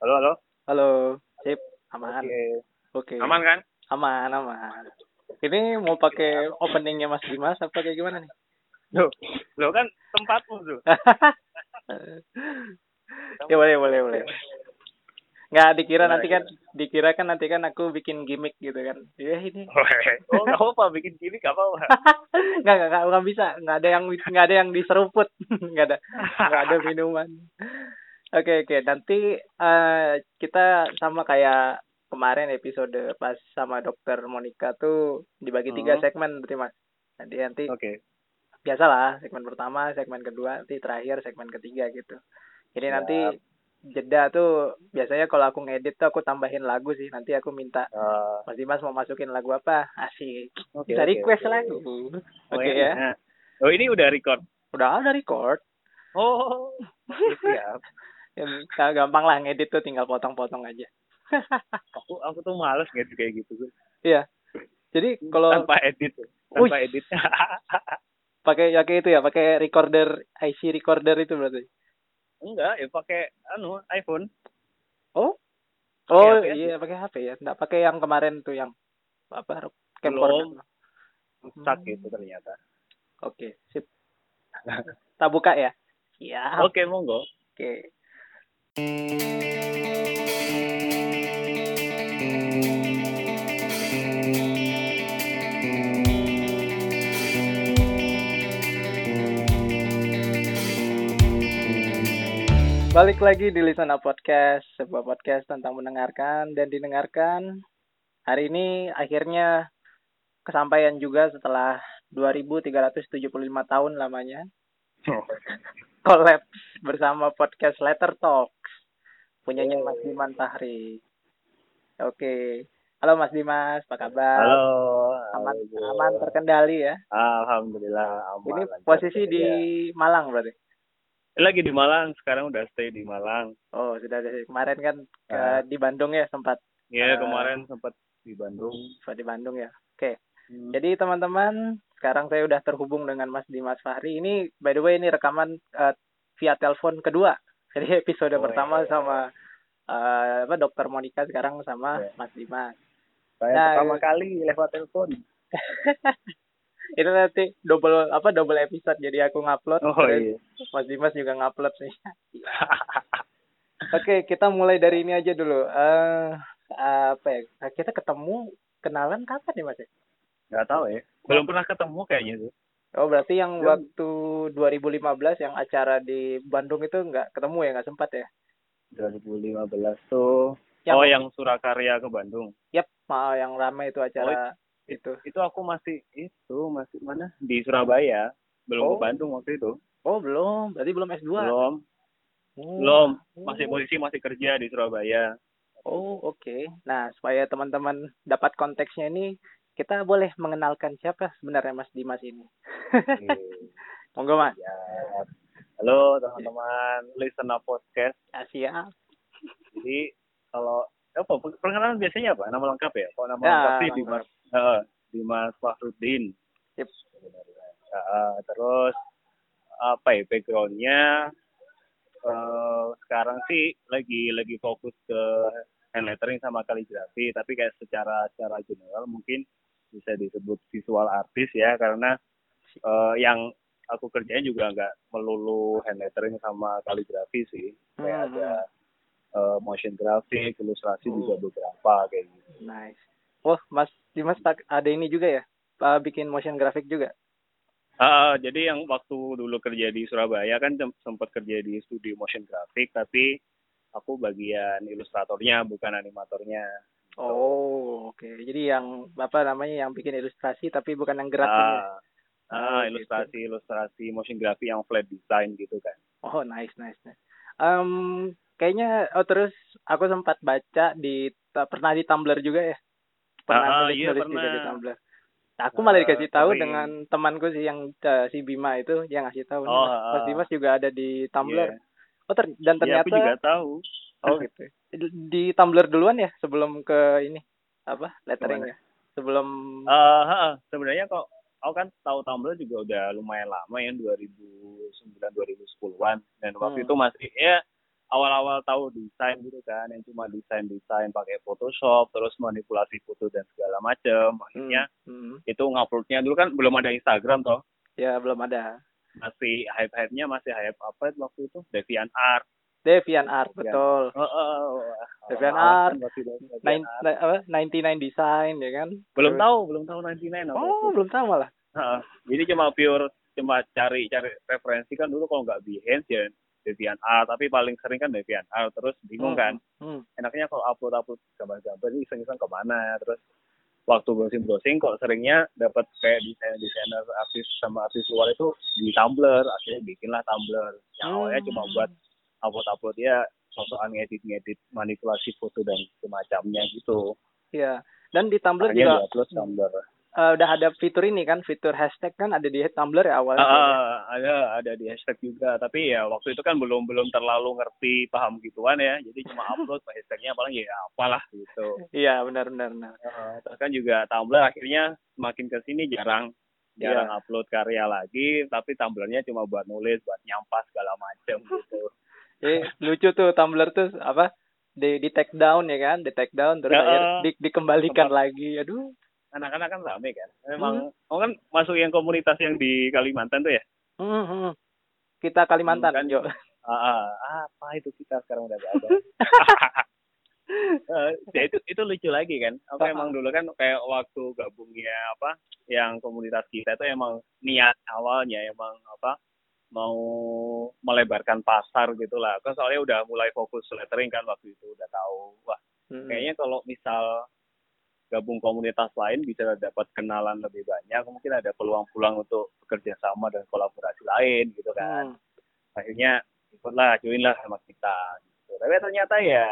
Halo, halo. Halo, sip, aman. Oke. Oke. Aman kan? Aman, aman. Ini mau pakai openingnya Mas Dimas apa kayak gimana nih? Loh, lo kan tempatmu tuh. ya boleh, boleh, boleh. Nggak dikira nanti kan, dikira kan nanti kan aku bikin gimmick gitu kan. Ya ini. oh, nggak apa-apa bikin gini nggak apa-apa. nggak, nggak, nggak, nggak bisa. Nggak ada yang nggak ada yang diseruput. nggak ada nggak ada minuman. Oke, oke. Nanti eh, kita sama kayak kemarin episode pas sama dokter Monica tuh dibagi tiga Hmm. segmen berarti mas. Nanti nanti Oke. biasalah segmen pertama, segmen kedua, nanti terakhir segmen ketiga gitu. Jadi Siap. nanti jeda tuh biasanya kalau aku ngedit tuh aku tambahin lagu sih. Nanti aku minta Eh, Mas Dimas mau masukin lagu apa? Asik. oke, Bisa oke, request oke. lagu. Oh, Oke ini- ya. nah. Oh, ini udah record. Udah ada record. Oh, siap. Ya, gampang lah ngedit tuh tinggal potong-potong aja. Aku aku tuh males gitu kayak gitu. Iya. Jadi kalau tanpa edit. Tanpa Wih. edit. pakai ya kayak itu ya, pakai recorder IC recorder itu berarti. Enggak, ya pakai anu iPhone. Oh. Oh HP aja. iya pakai HP ya. Enggak pakai yang kemarin tuh yang apa camcorder. Rusak Hmm. gitu ternyata. Oke, sip. Kita buka ya. Siap. Oke, monggo. Oke. Balik lagi di Lisana Podcast, sebuah podcast tentang mendengarkan dan didengarkan. Hari ini akhirnya kesampaian juga setelah 2375 tahun lamanya collab bersama podcast Letter Talks punyanya Mas Diman Tahri. Oke. Halo Mas Dimas, apa kabar? Halo. Aman halo, aman terkendali ya. Alhamdulillah aman. Ini lancar posisi saja. di Malang berarti. lagi di Malang, sekarang udah stay di Malang. Oh, sudah ada kemarin kan ke Ah. di Bandung ya sempat Ya, Ah. kemarin sempat di Bandung. sempat di Bandung ya. Oke. Hmm. Jadi teman-teman, sekarang saya udah terhubung dengan Mas Dimas Fahri. Ini by the way ini rekaman eh, via telepon kedua. Jadi episode Oh, pertama iya, iya. sama eh, apa Dokter Monica sekarang sama Iya. Mas Dimas. Saya Nah, pertama kali lewat telepon. Ini nanti double apa double episode jadi aku ngupload Oh iya. Mas Dimas juga ngupload sih. Oke, kita mulai dari ini aja dulu. Eh apa ya? Kita ketemu kenalan kapan nih Mas? Ya? Nggak tahu ya. Belum pernah ketemu kayaknya tuh. Oh, berarti yang Belum. waktu 2015 yang acara di Bandung itu nggak ketemu ya, nggak sempat ya? 2015 tuh. Yang, Oh, yang Surakarya ke Bandung. Yap, mau yang ramai itu acara itu. Itu aku masih itu masih mana? Di Surabaya. Belum Oh. ke Bandung waktu itu. Oh, belum. Berarti belum S2. Belum. Oh. Belum. Masih posisi masih kerja di Surabaya. Oh, oke. Nah, supaya teman-teman dapat konteksnya ini, kita boleh mengenalkan siapa sebenarnya Mas Dimas ini. Oke. Monggo, Mas. Ya. Halo teman-teman listener podcast. Ya, siap. Jadi kalau apa perkenalan biasanya apa? Nama lengkap ya? Kalau nama Ya, lengkap sih. Dimas Heeh, Dimas Fahrudin. Yep. Heeh, terus apa ya backgroundnya? eh sekarang sih lagi lagi fokus ke hand lettering sama kaligrafi, tapi kayak secara secara general mungkin bisa disebut visual artist ya karena eh, yang aku kerjain juga nggak melulu hand lettering sama kaligrafi sih. Kayak Hmm, ada eh, motion graphic, ilustrasi Hmm. juga beberapa kayak gitu. Nice. Wah, Mas Dimas tak ada ini juga ya? Uh, bikin motion graphic juga. Ah, jadi yang waktu dulu kerja di Surabaya kan sem- sempat kerja di studio motion graphic, tapi aku bagian ilustratornya bukan animatornya. Oh, oke. Jadi yang apa namanya yang bikin ilustrasi tapi bukan yang gerakin. ya? Ah, Oh, ah, gitu. ilustrasi ilustrasi motion graphic yang flat design gitu kan. Oh, nice, nice, nice. Em, kayaknya oh terus aku sempat baca di pernah di Tumblr juga ya. Ah, nulis, iya, nulis juga pernah. di Tumblr. Nah, aku malah Ah, dikasih tahu sering. dengan temanku sih yang eh, si Bima itu dia ngasih tahu Oh, Mas, Mas ah. Dimas juga ada di Tumblr. Iya. Oh, ter- dan Iya, ternyata aku juga tahu. Oh gitu. Di Tumblr duluan ya sebelum ke ini apa letteringnya. Sebelum Eh, ha, sebenarnya kok aku kan tahu Tumblr juga udah lumayan lama ya 2009 2010-an dan waktu Hmm. itu masih ya awal-awal tahu desain gitu kan yang cuma desain desain pakai Photoshop terus manipulasi foto dan segala macam akhirnya Hmm. itu nguploadnya dulu kan belum ada Instagram toh Ya belum ada. masih hype hype nya masih hype apa waktu itu DeviantArt Devian Art betul. oh, oh, oh. Kan masih DeviantArt. Nine, apa? 99 design ya kan? belum tahu belum tahu 99 apa Oh, belum tahu malah. Heeh. jadi cuma pure cuma cari cari referensi kan dulu kalau nggak Behance ya DeviantArt tapi paling sering kan DeviantArt terus bingung kan Hmm. enaknya kalau upload upload gambar-gambar ini iseng-iseng ke mana terus waktu browsing browsing kok seringnya dapat kayak desain desainer artis sama artis luar itu di Tumblr akhirnya bikinlah Tumblr yang awalnya Hmm. cuma buat upload upload ya sosokan ngedit ngedit manipulasi foto dan semacamnya gitu. Iya. Dan di Tumblr akhirnya juga diupload Tumblr. Eh, udah ada fitur ini kan, fitur hashtag kan ada di Tumblr ya awalnya. Ah, ada ada di hashtag juga. Tapi ya waktu itu kan belum belum terlalu ngerti paham gituan ya. Jadi cuma upload hashtagnya paling ya apalah gitu. Iya, benar benar benar. Uh, terus kan juga Tumblr akhirnya semakin ke sini jarang jarang upload karya lagi. Tapi Tumblr-nya cuma buat nulis buat nyampah segala macam gitu Eh, lucu tuh Tumblr tuh apa? Di di take down ya kan, di take down terus Ya, di, dikembalikan tempat- lagi. Aduh. anak-anak kan rame kan memang oh kan masuk yang komunitas yang di Kalimantan tuh ya Hmm, hmm. Kita Kalimantan, Hmm, kan. yuk. ah, ah, apa itu kita sekarang udah gak ada Eh, ya itu itu lucu lagi kan apa Ah. emang dulu kan kayak waktu gabungnya apa yang komunitas kita itu emang niat awalnya emang apa mau melebarkan pasar gitu lah kan soalnya udah mulai fokus lettering kan waktu itu udah tahu wah Hmm. kayaknya kalau misal gabung komunitas lain bisa dapat kenalan lebih banyak mungkin ada peluang-peluang untuk bekerja sama dan kolaborasi lain gitu kan Hmm. akhirnya ikutlah join lah sama kita gitu. tapi ternyata ya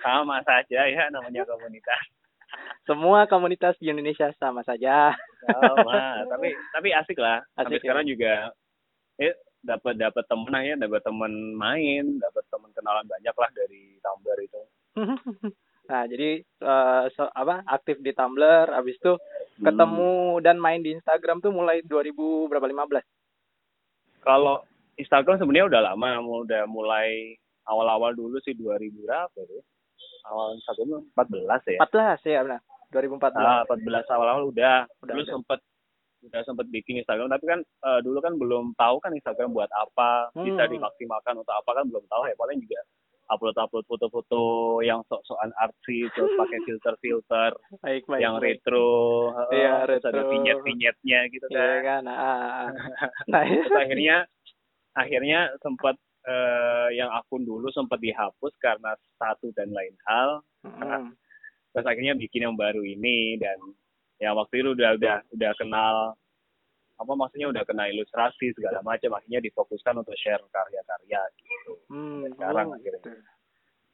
sama saja ya namanya komunitas Semua komunitas di Indonesia sama saja. sama tapi tapi asik lah sampai Asik, ya. sekarang juga eh dapat dapat temen ya dapat temen main dapat temen kenalan banyak lah dari Tumblr itu Nah, jadi eh, so- apa aktif di Tumblr, habis itu Hmm. ketemu dan main di Instagram tuh mulai 2000 berapa 15. kalau Instagram sebenarnya udah lama udah mulai awal-awal dulu sih 2000 berapa ya awal Instagram 14 ya 14 ya benar. 2014. Ah, 14 awal-awal udah. Udah, dulu udah. sempet udah sempet bikin Instagram tapi kan eh, dulu kan belum tahu kan Instagram buat apa bisa Hmm. dimaksimalkan untuk apa kan belum tahu ya paling juga upload-upload foto-foto yang sok-sokan artsy terus pakai filter-filter Baik, baik. yang baik. retro, eh, Iya, terus ada retro. vinyet-vinyetnya gitu Iya kan. kan. Ah, ah, ah. Nah, Terus akhirnya akhirnya sempat eh, yang akun dulu sempat dihapus karena satu dan lain hal. Mm. Terus akhirnya bikin yang baru ini dan ya waktu itu udah udah udah kenal apa maksudnya udah kenal ilustrasi segala macam akhirnya difokuskan untuk share karya-karya gitu. Hmm, Sekarang oh, akhirnya. gitu.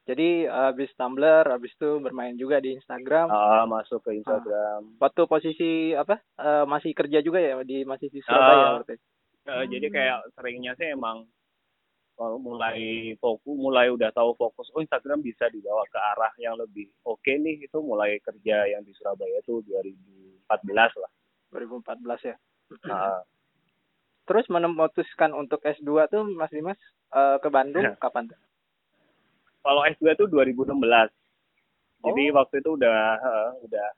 Jadi habis Tumblr, habis itu bermain juga di Instagram. Ah, masuk ke Instagram. Waktu posisi apa? eh, masih kerja juga ya di masih di Surabaya Ah. berarti. Eh, Jadi kayak seringnya sih emang mulai fokus, mulai udah tahu fokus, oh Instagram bisa dibawa ke arah yang lebih oke nih, itu mulai kerja yang di Surabaya itu 2014 lah. 2014 ya. Nah, Terus memutuskan untuk S2 tuh Mas Dimas eh, ke Bandung Ya. kapan tuh? kalau S2 itu 2016. Jadi Oh. waktu itu udah eh, udah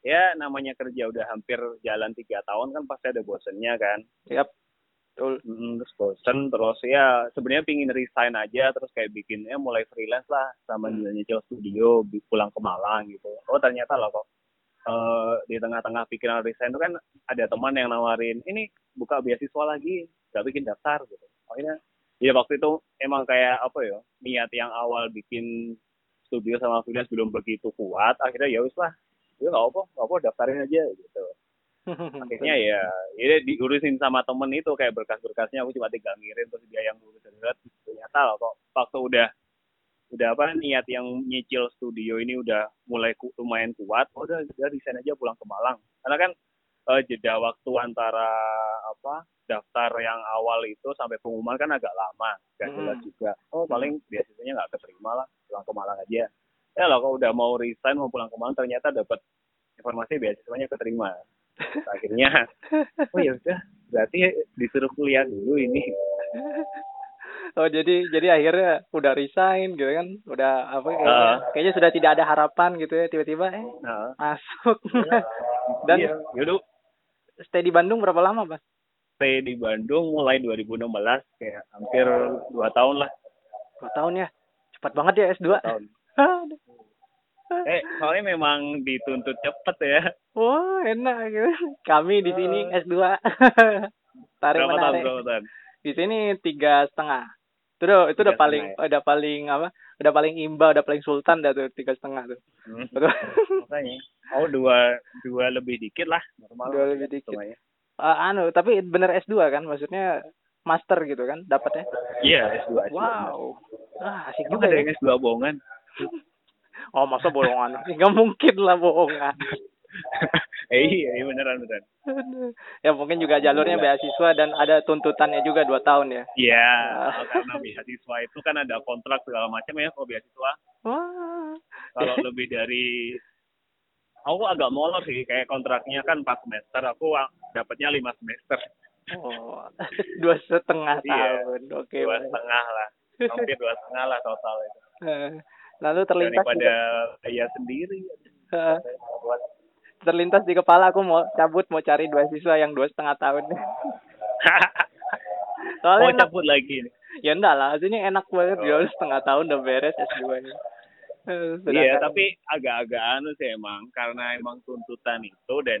ya namanya kerja udah hampir jalan tiga tahun kan pasti ada bosennya kan. Yap. Betul. Mm, terus bosen terus ya sebenarnya pingin resign aja terus kayak bikinnya mulai freelance lah sama Hmm. hmm. nyicil studio pulang ke Malang gitu oh ternyata loh kok eh, di tengah-tengah pikiran resign itu kan ada teman yang nawarin ini buka beasiswa lagi gak bikin daftar gitu akhirnya ya waktu itu emang kayak apa ya niat yang awal bikin studio sama freelance belum begitu kuat akhirnya ya wis lah ya nggak apa nggak apa daftarin aja gitu akhirnya ya ya diurusin sama temen itu kayak berkas-berkasnya aku cuma tinggal ngirim terus dia yang ngurus terus ternyata loh kok waktu udah udah apa niat yang nyicil studio ini udah mulai ku, lumayan kuat oh, udah udah resign aja pulang ke Malang. Karena kan eh, jeda waktu antara apa daftar yang awal itu sampai pengumuman kan agak lama gak Hmm. jelas juga. Oh paling biasanya nggak keterima lah pulang ke Malang aja. Ya loh kok udah mau resign mau pulang ke Malang ternyata dapat informasi beasiswanya keterima Terus akhirnya oh ya udah berarti disuruh kuliah dulu ini. Oh jadi jadi akhirnya udah resign gitu kan udah apa kayaknya, Ah. kayaknya sudah tidak ada harapan gitu ya tiba-tiba eh Nah, masuk. Dan iya, yaudah stay di Bandung berapa lama Pak? stay di Bandung mulai 2016 kayak hampir dua tahun lah. Dua tahun ya? Cepat banget ya S2 dua. Tahun eh soalnya memang dituntut cepet ya. Wah enak gitu. Kami di sini S2 tarik berapa tahun berapa tahun? Di sini tiga setengah. Itu udah itu udah paling setengah. udah paling apa? Udah paling imba udah paling sultan dah tuh tiga setengah tuh. Hmm, Betul. makanya. Oh dua dua lebih dikit lah. Normal Dua lebih dikit. semuanya. Ah, anu tapi bener S2 kan? Maksudnya master gitu kan dapatnya? Iya S2 S2 wow. Ah, asik Emang juga ada ya. yang S2 bohongan oh masa bohongan nggak mungkin lah bohongan eh iya, iya beneran beneran ya mungkin juga jalurnya beasiswa dan ada tuntutannya juga dua tahun ya Iya, Ah. karena beasiswa itu kan ada kontrak segala macam ya kalau beasiswa. wah Kalau lebih dari aku agak molor sih kayak kontraknya kan 4 semester, aku dapatnya 5 semester. oh dua setengah Iya. tahun oke Dua baik. setengah lah. Hampir dua setengah lah total itu. Lalu terlintas Daripada juga, biaya sendiri. terlintas di kepala aku mau cabut mau cari dua siswa yang dua setengah tahun soalnya mau enak, cabut lagi ya enggak lah hasilnya enak banget Oh. setengah tahun udah beres S2 nya Iya, tapi agak-agak anu sih emang karena emang tuntutan itu dan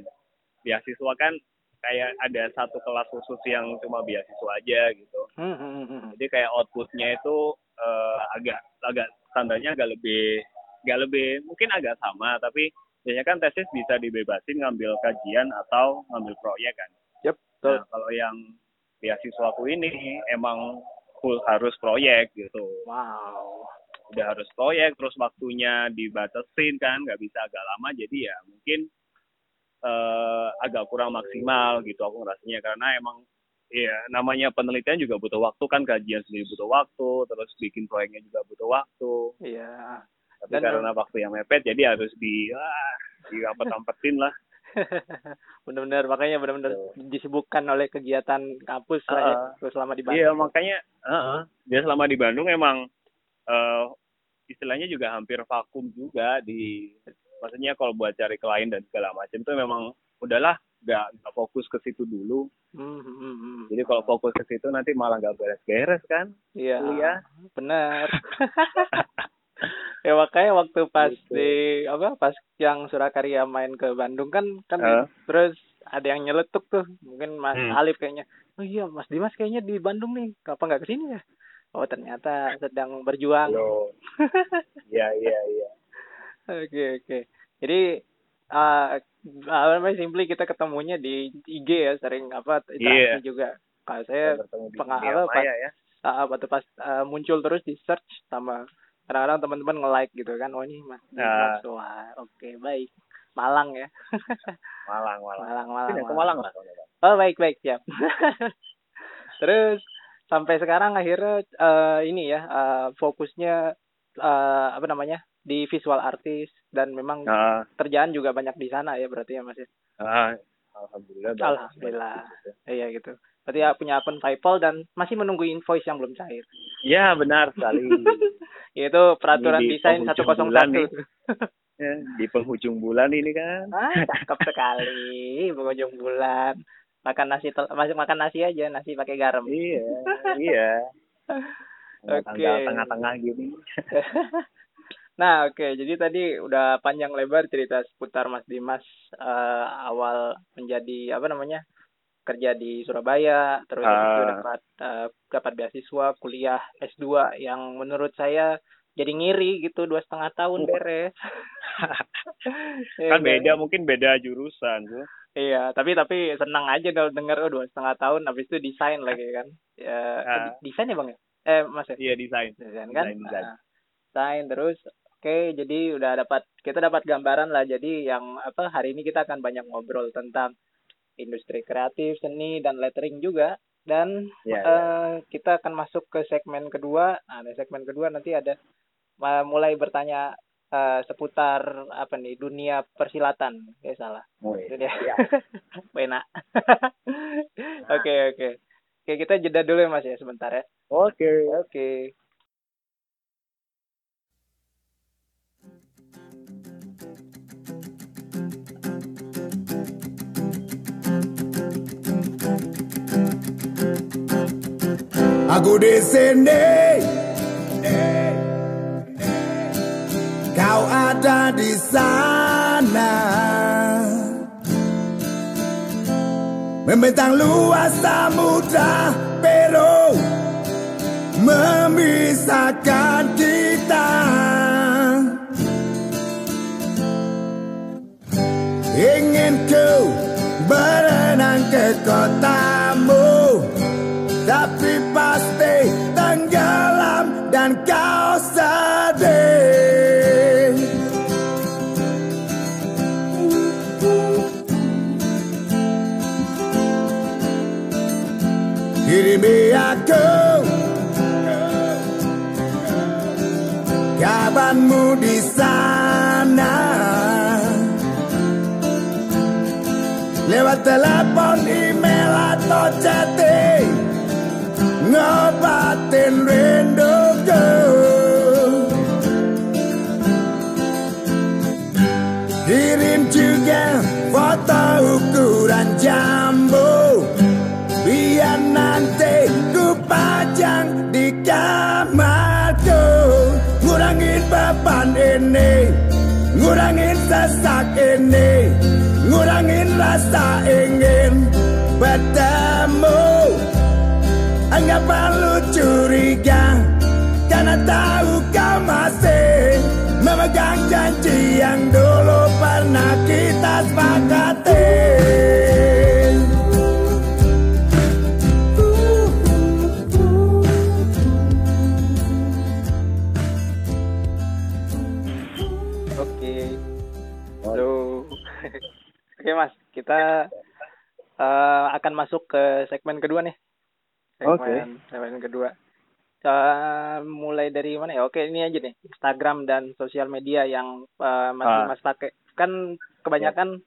beasiswa kan kayak ada satu kelas khusus yang cuma beasiswa aja gitu. Hmm, hmm, hmm. Jadi kayak outputnya itu eh, agak agak standarnya agak lebih nggak lebih mungkin agak sama tapi biasanya kan tesis bisa dibebasin ngambil kajian atau ngambil proyek kan. Yep, betul. Nah, kalau yang beasiswaku ini emang full harus proyek gitu. Wow. Udah harus proyek terus waktunya dibatasin kan nggak bisa agak lama jadi ya mungkin eh, agak kurang maksimal gitu aku ngerasanya karena emang Iya, namanya penelitian juga butuh waktu kan kajian sendiri butuh waktu, terus bikin proyeknya juga butuh waktu. Iya. Tapi Dan- karena waktu yang mepet, jadi harus di ah, diampet-ampetin lah. benar-benar makanya benar-benar disibukkan oleh kegiatan kampus lah ya terus selama di Bandung. Iya, makanya heeh, dia selama di Bandung emang eh, istilahnya juga hampir vakum juga di maksudnya kalau buat cari klien dan segala macam tuh memang udahlah nggak nggak fokus ke situ dulu. Hmm, hmm. Jadi kalau fokus ke situ nanti malah nggak beres-beres kan Iya. kuliah. Benar. ya makanya waktu pas Gitu. di apa pas yang Surakarya main ke Bandung kan kan Eh. terus ada yang nyeletuk tuh mungkin Mas Hmm. Alif kayaknya oh iya Mas Dimas kayaknya di Bandung nih apa nggak ke sini ya oh ternyata sedang berjuang. Iya, iya, iya. oke oke jadi eh apa namanya simply kita ketemunya di IG ya sering apa interaksi Iya. juga kalau saya pengalaman pas ya. uh, waktu pas uh, muncul terus di search sama kadang-kadang teman-teman nge-like gitu kan oh ini mas Ah. Wah oke baik Malang ya Malang, Malang. Malang Malang, Malang. Malang lah. oh baik baik siap terus sampai sekarang akhirnya uh, ini ya uh, fokusnya uh, apa namanya di visual artist dan memang salah. kerjaan juga banyak di sana ya berarti ya mas ya ah, alhamdulillah. Alhamdulillah. gitu. iya gitu berarti ya punya akun PayPal dan masih menunggu invoice yang belum cair Ya, benar sekali. yaitu peraturan Ini di desain penghujung bulan 101 nih. Ya, di penghujung bulan ini kan. Ah, cakep sekali pengunjung bulan. Makan nasi masih makan nasi aja, nasi pakai garam. iya, iya. Oke. Tanggal tengah-tengah gini. Nah, oke. Jadi tadi udah panjang lebar cerita seputar Mas Dimas eh, awal menjadi apa namanya? kerja di Surabaya, terus Ah. dapat eh, dapat beasiswa kuliah S2 yang menurut saya jadi ngiri gitu dua setengah tahun beres. Iya kan beda, mungkin beda jurusan tuh. Iya, tapi tapi senang aja kalau denger oh dua setengah tahun habis itu desain lagi kan. Ya, Ah. di- desain ya bang ya? Eh mas ya? Iya, desain. Desain kan? Desain, desain. Ah, desain terus. Oke, jadi udah dapat kita dapat gambaran lah. Jadi yang apa hari ini kita akan banyak ngobrol tentang industri kreatif, seni dan lettering juga. Dan Iya, eh, kita akan masuk ke segmen kedua. Nah, di segmen kedua nanti ada ma- mulai bertanya eh, seputar apa nih dunia persilatan. Ya salah. Oh, Itu iya. dia. Iya. Enak. Oke oke. Oke, kita jeda dulu ya Mas ya sebentar ya. Oke. Oke. Aku di sini, kau ada di sana. Membentang luas samudra Peru memisahkan kita. Ingin ku berenang ke kotamu Kabarmu di sana. Lewat telepon, email atau chatting Ngobatin ini Ngurangin rasa ingin bertemu. Enggak perlu curiga Karena tahu kau masih Memegang janji yang dulu pernah kita sepakati kita eh, akan masuk ke segmen kedua nih. Segmen, segmen kedua. Eh, mulai dari mana ya? Oke, ini aja nih. Instagram dan sosial media yang eh, masih Ah. Mas pakai. Kan kebanyakan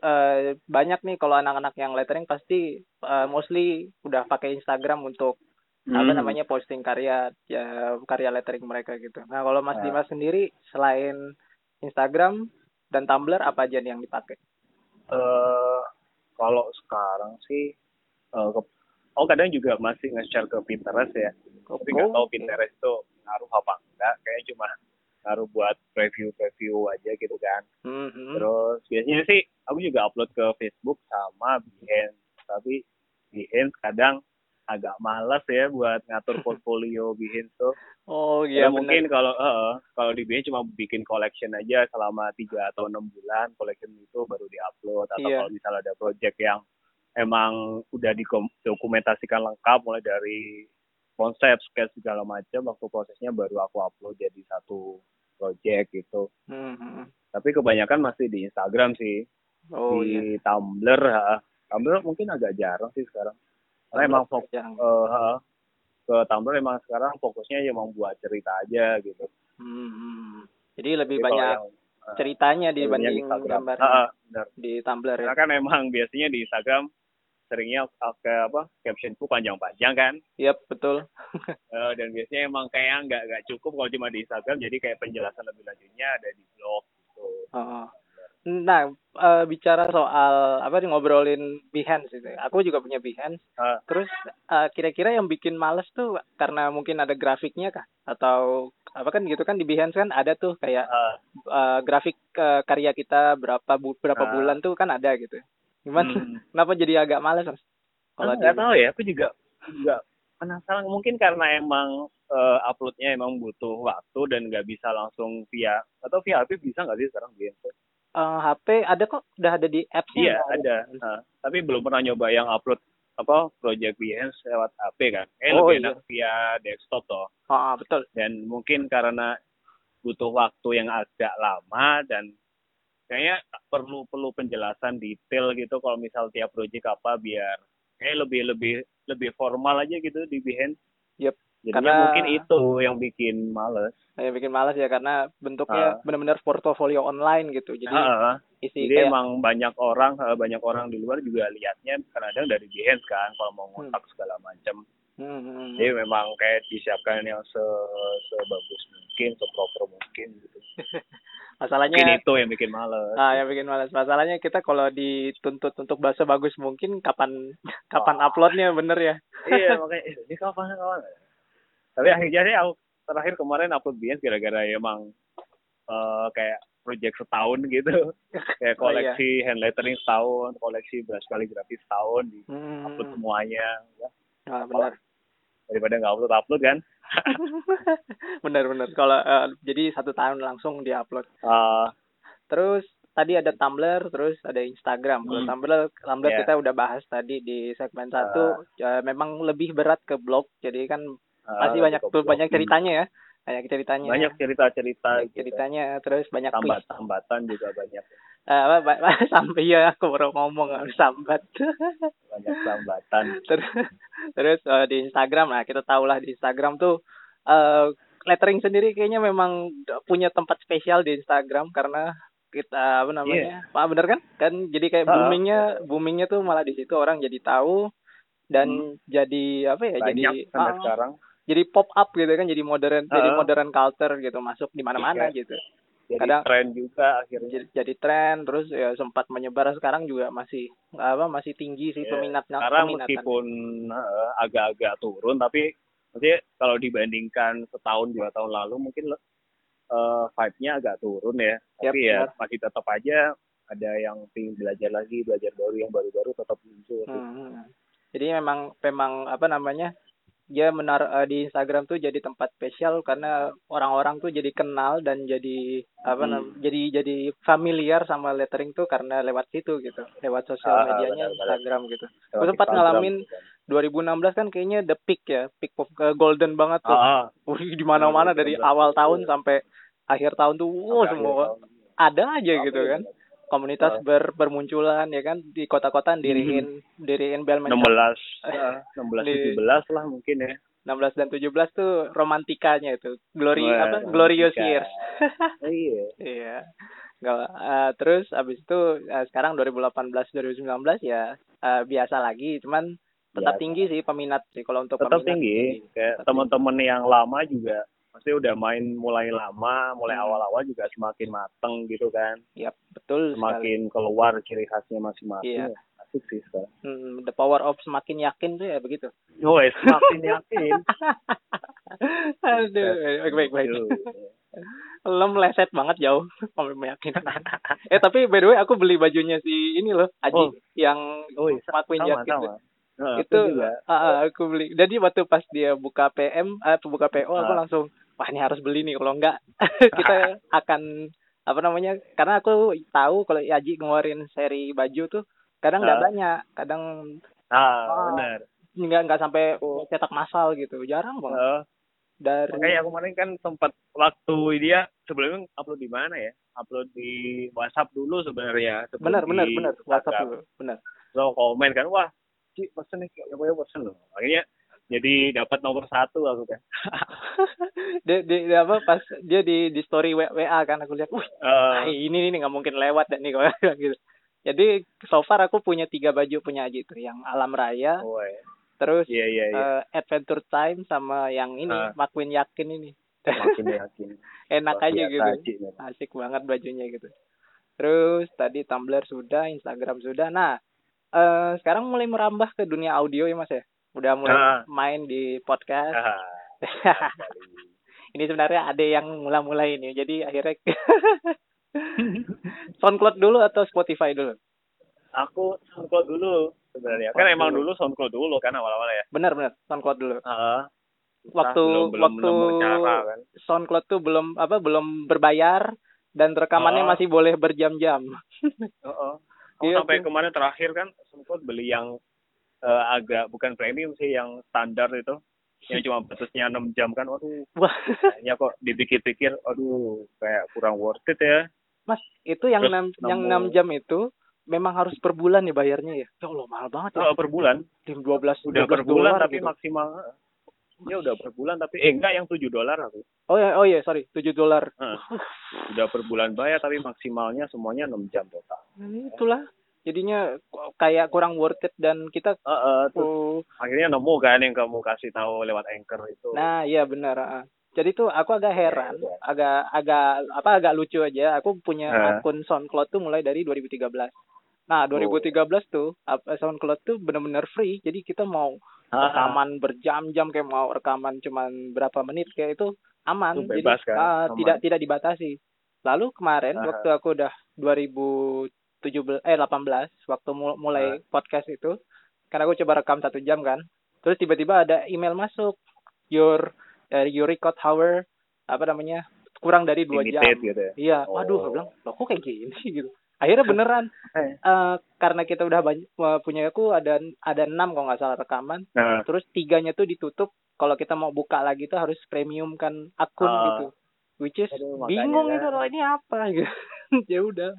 eh, banyak nih kalau anak-anak yang lettering pasti eh, mostly udah pakai Instagram untuk apa Hmm. namanya posting karya ya karya lettering mereka gitu. Nah kalau Mas Ah. Dimas sendiri selain Instagram dan Tumblr apa aja nih yang dipakai? Eh, kalau sekarang sih, eh, ke- oh kadang juga masih nge-share ke Pinterest ya. Tapi nggak tahu. Pinterest itu ngaruh apa enggak. Kayaknya cuma ngaruh buat preview-preview aja gitu kan. Hmm, hmm. Terus biasanya sih aku juga upload ke Facebook sama Behance. Tapi Behance kadang agak malas ya buat ngatur portfolio Behance tuh. Oh Ya, iya mungkin benar. kalau eh, kalau di Behance cuma bikin collection aja selama tiga atau enam bulan, collection itu baru diupload. Atau Iya. kalau misalnya ada project yang emang udah didokumentasikan lengkap mulai dari konsep, sketch segala macam, waktu prosesnya baru aku upload jadi satu project gitu. Hmm, hmm. Tapi kebanyakan masih di Instagram sih, Oh di iya. Tumblr, ha. Tumblr mungkin agak jarang sih sekarang. Karena emang fokus Yang- eh, ha, ke Tumblr emang sekarang fokusnya emang buat cerita aja gitu. Hmm. Jadi lebih kalau banyak yang, eh, ceritanya dibanding Instagram. gambar ah, benar. di Tumblr ya. Karena kan emang biasanya di Instagram seringnya pakai apa captionku panjang-panjang kan Yap, betul. Eh, dan biasanya emang kayak nggak nggak cukup kalau cuma di Instagram jadi kayak penjelasan lebih lanjutnya ada di blog gitu Oh. Nah, eh, bicara soal apa nih ngobrolin Behance itu. Aku juga punya Behance. Ah, Terus eh, kira-kira yang bikin males tuh karena mungkin ada grafiknya kah? Atau apa kan gitu kan di Behance kan ada tuh kayak ah, eh, grafik eh, karya kita berapa bu berapa Ah. bulan tuh kan ada gitu. Gimana? hmm. Kenapa jadi agak males? Kalau nggak tahu ya aku juga nggak penasaran mungkin karena emang eh, uploadnya emang butuh waktu dan nggak bisa langsung via atau via HP bisa nggak sih sekarang di handphone? eh, HP ada kok udah ada di apps-nya. Iya ada, Ah, tapi belum pernah nyoba yang upload apa project Behance lewat HP kan? Eh Oh, lebih iya. enak via desktop toh. Ah, ah, betul. dan mungkin karena butuh waktu yang agak lama dan kayaknya perlu perlu penjelasan detail gitu kalau misal tiap project apa biar kayak lebih lebih lebih formal aja gitu di Behance. Yep. Jadinya Karena- mungkin itu yang bikin males. Saya bikin malas ya karena bentuknya Ah. benar-benar portofolio online gitu. Jadi Heeh. isi Jadi kayak emang banyak orang eh, banyak orang di luar juga lihatnya kadang dari Behance kan kalau mau ngotak segala macam. Hmm, hmm, hmm. Jadi memang kayak disiapkan yang se sebagus mungkin, seproper mungkin gitu. masalahnya Mungkin itu yang bikin males. ah yang bikin malas. Masalahnya kita kalau dituntut untuk bahasa bagus mungkin kapan kapan Ah. uploadnya bener ya. iya makanya ini kapan kapan. Tapi akhirnya sih aku terakhir kemarin upload Behance gara-gara emang eh, kayak project setahun gitu. kayak Oh, iya. koleksi hand lettering setahun, koleksi brush kaligrafi setahun di Hmm, upload semuanya. Ya, ah, benar. daripada nggak upload upload kan. benar-benar kalau eh, jadi satu tahun langsung diupload Eh, terus tadi ada Tumblr terus ada Instagram kalau Hmm. Tumblr Tumblr Iya. kita udah bahas tadi di segmen satu Eh, memang lebih berat ke blog jadi kan masih eh, banyak tuh banyak blog. ceritanya ya. Banyak ceritanya. Banyak cerita-cerita Banyak gitu. ceritanya terus banyak quiz tambat-tambatan juga banyak. Ba- ba- sampai ya aku baru ngomong harus sambat. Banyak tambatan. Terus terus eh, di Instagram nah kita tahu lah di Instagram tuh eh lettering sendiri kayaknya memang punya tempat spesial di Instagram karena kita apa namanya? Ah bener kan? Kan jadi kayak Ah, boomingnya boomingnya tuh malah di situ orang jadi tahu dan jadi apa ya jadi banyak sampai ah, sekarang jadi pop up gitu kan jadi modern jadi Ah. modern culture gitu masuk di mana-mana Iya. gitu jadi Kadang- tren juga akhirnya jadi, jadi tren terus ya sempat menyebar sekarang juga masih apa masih tinggi sih Iya. peminatnya sekarang peminatan meskipun eh, agak-agak turun tapi maksudnya kalau dibandingkan setahun dua tahun lalu mungkin eh, vibe-nya agak turun ya tapi ya benar. masih tetap aja ada yang ingin belajar lagi belajar baru yang baru-baru tetap muncul Hmm. Jadi memang memang apa namanya? Dia menar eh, di Instagram tuh jadi tempat spesial karena orang-orang tuh jadi kenal dan jadi apa Hmm. jadi jadi familiar sama lettering tuh karena lewat situ gitu. Lewat sosial Ah, medianya benar-benar. Instagram gitu. Lewat Gue sempat ngalamin gitu kan. 2016 kan kayaknya the peak ya, peak of eh, golden banget tuh. ah, ah. Wih, di mana-mana dari 2016 awal tahun iya. sampai akhir tahun tuh wow semua tahun. ada aja gitu kan. Komunitas Ah. ber, bermunculan ya kan di kota-kota diriin diriin bel 16 ya, 16 Di- 17 lah mungkin ya 16 dan 17 tuh romantikanya itu. Glory Wah, apa? Glorious romantika. years. iya Iya. Nggak, eh, terus abis itu eh, sekarang 2018 2019 ya eh, biasa lagi, cuman tetap Biasa. tinggi sih peminat sih kalau untuk tetap peminat tinggi kayak Tetap teman-teman yang lama juga pasti udah main mulai lama mulai Hmm. awal-awal juga semakin mateng gitu kan tinggi. Yap, betul sekali. semakin keluar ciri khasnya masing-masing Iya. asik sih sekarang Hmm, the power of semakin yakin tuh ya begitu. Woi, semakin yakin Aduh, baik baik baik. Lo meleset banget jauh sampai meyakinkan. eh tapi by the way aku beli bajunya si ini loh, Aji Oh. yang Oh, Makuin sama Yakin. sama Nah, itu ah, aku beli. Jadi waktu pas dia buka PM eh buka PO aku langsung wah ini harus beli nih kalau enggak kita akan apa namanya karena aku tahu kalau Yaji ngeluarin seri baju tuh kadang nggak Ah. banyak kadang ah Ah. benar. nggak nggak sampai cetak massal gitu jarang banget. Eh, dari makanya aku kemarin kan sempat waktu dia sebelumnya upload di mana ya? Upload di WhatsApp dulu sebenarnya benar benar benar. WhatsApp dulu benar. So komen kan wah Ci pesen nih ya gue pesen loh. Akhirnya jadi dapat nomor satu aku kan dia, dia, dia apa pas dia di di story W- WA kan aku lihat wih Eh, ini ini nggak mungkin lewat dan nih kalau gitu. Jadi so far aku punya tiga baju punya Aji tuh yang alam raya woi. terus iya iya iya. eh, adventure time sama yang ini Ah. Makuin yakin ini. Makin yakin. Enak Luar aja gitu. Nih. asik banget bajunya gitu. Terus tadi Tumblr sudah Instagram sudah. Nah eh sekarang mulai merambah ke dunia audio ya mas ya? Udah mulai Ah. main di podcast. Ah, ini sebenarnya ada yang mula-mulai ini jadi akhirnya SoundCloud dulu atau Spotify dulu? Aku SoundCloud dulu sebenarnya. Kan emang dulu. SoundCloud dulu kan awal-awal ya? Benar benar. SoundCloud dulu. Ah, Waktu- belum, belum waktu- cara kan? SoundCloud tuh belum apa belum berbayar dan rekamannya Oh. masih boleh berjam-jam. Heeh. Aku Iya, sampai tuh. kemarin terakhir kan SoundCloud beli yang eh, agak bukan premium sih yang standar itu. Yang cuma batasnya 6 jam kan waduh. Wah. Kayaknya kok dipikir-pikir aduh kayak kurang worth it ya. Mas itu yang Terus enam yang nemu- 6 jam itu memang harus per bulan ya bayarnya ya? Ya Allah mahal banget ya. Eh, per bulan. Tim 12 udah 12 per bulan tapi gitu. maksimal dia udah per bulan tapi eh enggak yang 7 dolar aku Oh ya, oh ya, sorry, 7 dolar. Heeh. udah per bulan bayar tapi maksimalnya semuanya 6 jam total Nah, itulah. Jadinya kayak kurang worth it dan kita Heeh, terus oh, akhirnya nemu kan yang kamu kasih tahu lewat anchor itu Nah, iya benar. ah. Jadi tuh aku agak heran, Iya. agak agak apa agak lucu aja. Aku punya Hah? akun SoundCloud tuh mulai dari 2013. Nah, 2013 tuh ap- SoundCloud tuh benar-benar free. Jadi kita mau Ah, rekaman berjam-jam kayak mau rekaman cuman berapa menit kayak itu aman. Itu bebas Jadi kan? ah, Aman. tidak tidak dibatasi. Lalu kemarin Ah. waktu aku udah 2017 eh 18 waktu mu- mulai podcast itu karena aku coba rekam satu jam kan. Terus tiba-tiba ada email masuk your dari your record hour apa namanya kurang dari dua jam. gitu ya Iya, Oh. waduh, aku bilang, loh kok kayak gini gitu. Akhirnya beneran, Eh. eh, karena kita udah banyak, punya aku ada ada enam kalau nggak salah rekaman, nah terus tiganya tuh ditutup. Kalau kita mau buka lagi tuh harus premium kan akun Ah. gitu, which is Aduh, bingung kan. gitu loh ini apa gitu. ya udah.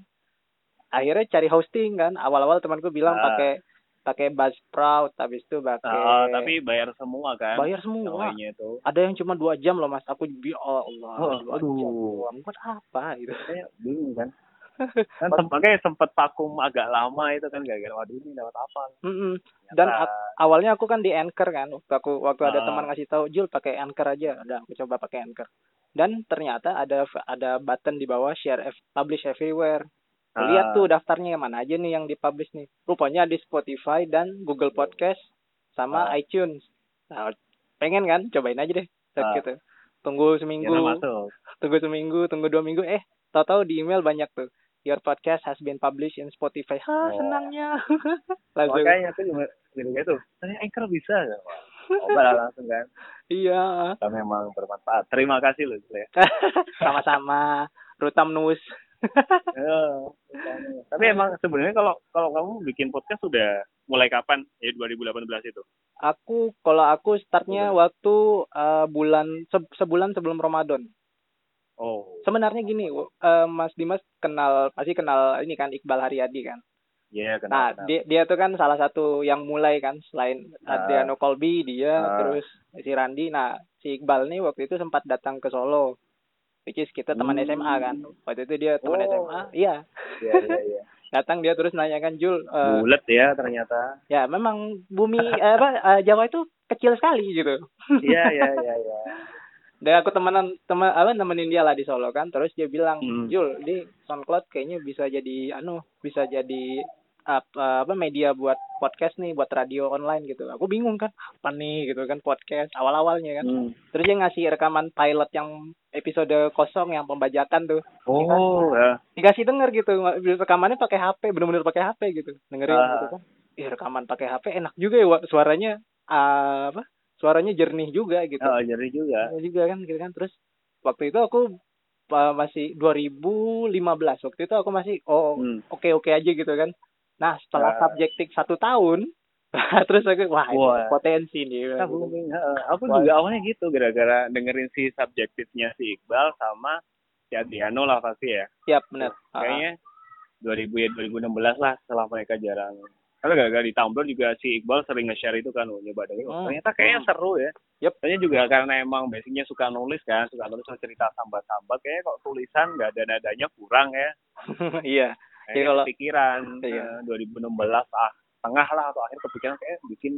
Akhirnya cari hosting kan. Awal-awal temanku bilang Ah. pakai pakai Buzzsprout, habis itu pakai Ah, tapi bayar semua kan bayar semua. itu Ada yang cuma dua jam loh mas. Aku bi oh Allah, Oh, dua aduh. jam doang. Buat apa gitu? Bingung kan kan makanya sempet vakum agak lama itu kan gara-gara waduh ini dapat apa Mm-mm. Dan Ternyata- ak- awalnya aku kan di Anchor kan waktu aku waktu ada Ah. teman ngasih tahu Jul pakai Anchor aja. Udah aku coba pakai Anchor. Dan ternyata ada ada button di bawah share publish everywhere. Aku lihat Ah. tuh daftarnya yang mana aja nih yang dipublish nih. Rupanya di Spotify dan Google Podcast sama Ah. iTunes. Nah, pengen kan? Cobain aja deh. Ah. gitu. Tunggu seminggu. Tunggu seminggu tunggu dua minggu. Eh tahu-tahu di email banyak tuh your podcast has been published in Spotify. Ha Oh. senangnya. Langsung makanya aku juga gitu gitu ternyata anchor bisa. Ya coba lah langsung kan. Iya. Kita memang bermanfaat. Terima kasih loh Jule. sama-sama. Rutam Nus. Ya, tapi emang sebenarnya kalau kalau kamu bikin podcast sudah mulai kapan? Ya 2018 itu. Aku kalau aku startnya waktu eh, bulan se- sebulan sebelum Ramadan oh sebenarnya gini eh, Mas Dimas kenal pasti kenal ini kan Iqbal Haryadi kan iya nah kenal kenal. dia dia tuh kan salah satu yang mulai kan selain Ah. Adriano Colby dia Ah. terus si Randi nah si Iqbal nih waktu itu sempat datang ke Solo which is kita teman Hmm. SMA kan waktu itu dia teman Oh. SMA iya iya iya iya datang dia terus nanyakan Jul eh, bulat ya ternyata ya memang bumi eh, apa eh, Jawa itu kecil sekali gitu iya iya iya iya dan aku temenan teman apa nemenin dia lah di Solo kan. Terus dia bilang Hmm. Jul di SoundCloud kayaknya bisa jadi anu bisa jadi apa, apa media buat podcast nih buat radio online gitu. Aku bingung kan apa nih gitu kan podcast awal awalnya kan. Hmm. terus dia ngasih rekaman pilot yang episode kosong yang pembajakan tuh. Oh ya. dikasih denger gitu rekamannya pakai HP bener-bener pakai HP gitu. Dengerin Ah. gitu kan. Ih, rekaman pakai HP enak juga ya suaranya ah, apa suaranya jernih juga gitu oh, jadi juga Ya juga kan gitu kan terus waktu itu aku uh, masih 2015 waktu itu aku masih oh Hmm. oke oke aja gitu kan nah setelah Ya. subjektif satu tahun terus aku wah, ini Wah. potensi nih Nah. Aku Wah. juga awalnya gitu gara-gara dengerin si subjektifnya si Iqbal sama si Adriano lah pasti ya. siap benar Kayaknya 2000 ya 2016 lah setelah mereka jarang. Karena gara-gara di Tumblr juga si Iqbal sering nge-share itu kan, oh, nyoba dengerin. Hmm. Ternyata kayaknya seru ya. Yep. Kayaknya juga karena emang basicnya suka nulis kan, suka nulis cerita sambat-sambat. Kayaknya kok tulisan nggak ada nadanya kurang ya. iya Jadi Kayaknya kalau- kepikiran Iya. eh, 2016 ah tengah lah atau akhir kepikiran kayak bikin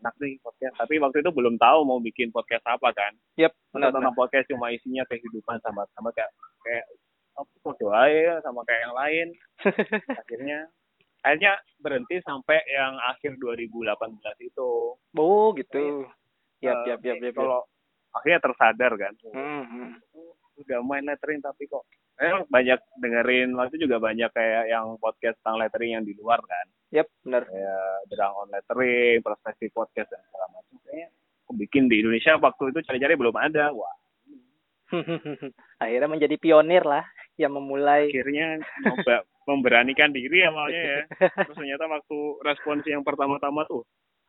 enak nih podcast. Tapi waktu itu belum tahu mau bikin podcast apa kan. yep Benar tentang podcast cuma isinya kehidupan sama sama kayak kayak apa kok doa ya sama kayak yang lain. akhirnya akhirnya berhenti sampai yang akhir 2018 itu. oh gitu yap yap yap, yap. Kalau akhirnya tersadar kan. Hmm, hmm. udah main lettering tapi kok eh banyak dengerin waktu juga banyak kayak yang podcast tentang lettering yang di luar kan yap benar kayak derang on lettering perspektif podcast dan segala macam kayaknya bikin di Indonesia waktu itu cari-cari belum ada wah akhirnya menjadi pionir lah yang memulai akhirnya nyoba memberanikan diri awalnya ya terus ternyata waktu respons yang pertama-tama tuh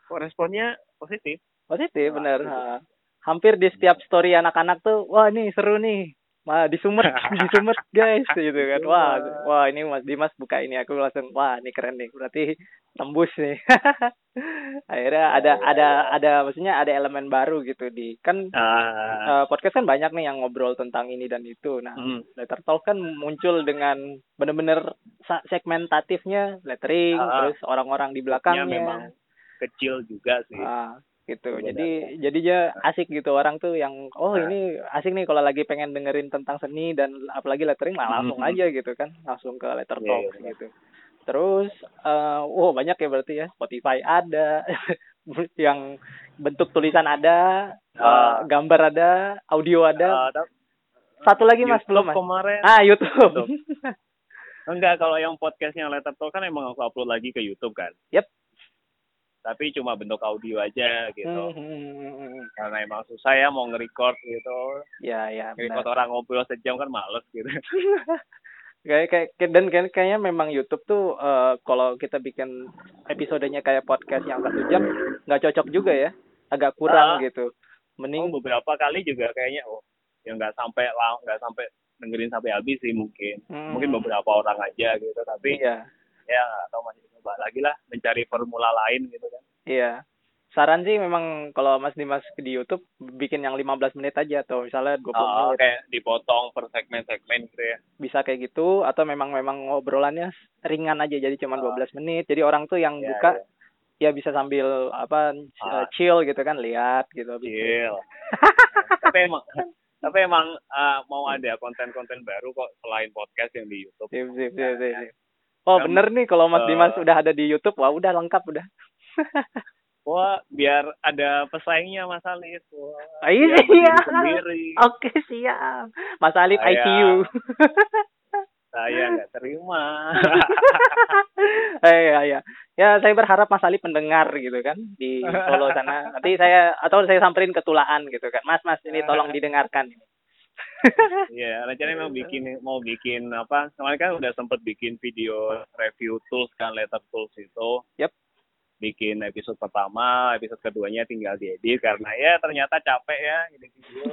kok responnya positif positif Wah, benar. Ha. hampir di setiap story anak-anak tuh wah ini seru nih Wah, di Sumet, di Sumet guys gitu kan. Wah, wah ini Mas Dimas buka ini aku langsung wah ini keren nih. Berarti tembus nih. Akhirnya ada ya, ada ya. ada maksudnya ada elemen baru gitu di kan eh, podcast kan banyak nih yang ngobrol tentang ini dan itu. Nah, hmm. Letter Talk kan muncul dengan bener-bener sa- segmentatifnya lettering, ah. terus orang-orang di Nya belakangnya. memang kecil juga sih. Ah, gitu. Sebenarnya. Jadi jadinya asik gitu orang tuh yang oh Nah. ini asik nih kalau lagi pengen dengerin tentang seni dan apalagi lettering lah langsung Mhm. aja gitu kan, langsung ke Letter Iya, Talk iya, benar. gitu. Terus eh wow banyak ya berarti ya. Spotify ada yang bentuk tulisan ada, eh, Ah. gambar ada, audio ada. Tapi Satu lagi Mas YouTube belum Mas. kemarin. Ah, YouTube. YouTube. Enggak, kalau yang podcastnya Letter Talk kan emang aku upload lagi ke YouTube kan. Yep. Tapi cuma bentuk audio aja gitu. Hmm, hmm, hmm, hmm. Karena emang susah ya mau nge-record gitu. Ya, ya, Nge-record orang ngobrol sejam kan males gitu. Kayak kayak dan kayak, kayaknya memang YouTube tuh eh, kalau kita bikin episodenya kayak podcast yang satu jam nggak cocok juga ya, agak kurang Ah. gitu. Oh, Mending beberapa kali juga kayaknya oh ya nggak sampai lah nggak sampai dengerin sampai habis sih mungkin. Hmm. Mungkin beberapa orang aja gitu. Tapi iya, ya nggak tahu masih coba lagi lah mencari formula lain gitu kan. iya. Saran sih memang kalau Mas Dimas di YouTube bikin yang 15 menit aja atau misalnya 20 Oh, menit kayak dipotong per segmen-segmen gitu ya. bisa kayak gitu atau memang memang ngobrolannya ringan aja jadi cuma Ah. 12 menit. Jadi orang tuh yang Ya, buka ya. ya bisa sambil apa Ah. chill gitu kan lihat gitu. Chill. tapi emang tapi emang uh, mau ada konten-konten baru kok selain podcast yang di YouTube. Sip, sip, sip, sip, sip. Oh Kan, bener nih kalau Mas eh, Dimas udah ada di YouTube, wah udah lengkap udah. Wah, biar ada pesaingnya Mas Alif. Wah, Ah, iya. sendiri. Oke siap. Mas Alif Saya- ICU. Saya nggak terima. eh ya ya. Ya saya berharap Mas Alif mendengar gitu kan di Solo sana. Nanti saya atau saya samperin ke Tulaan gitu kan. Mas Mas ini tolong didengarkan. Iya, rencananya mau bikin mau bikin apa? Kemarin kan udah sempet bikin video review tools kan letter tools itu. Yep. Bikin episode pertama, episode keduanya tinggal diedit karena ya ternyata capek ya edit video.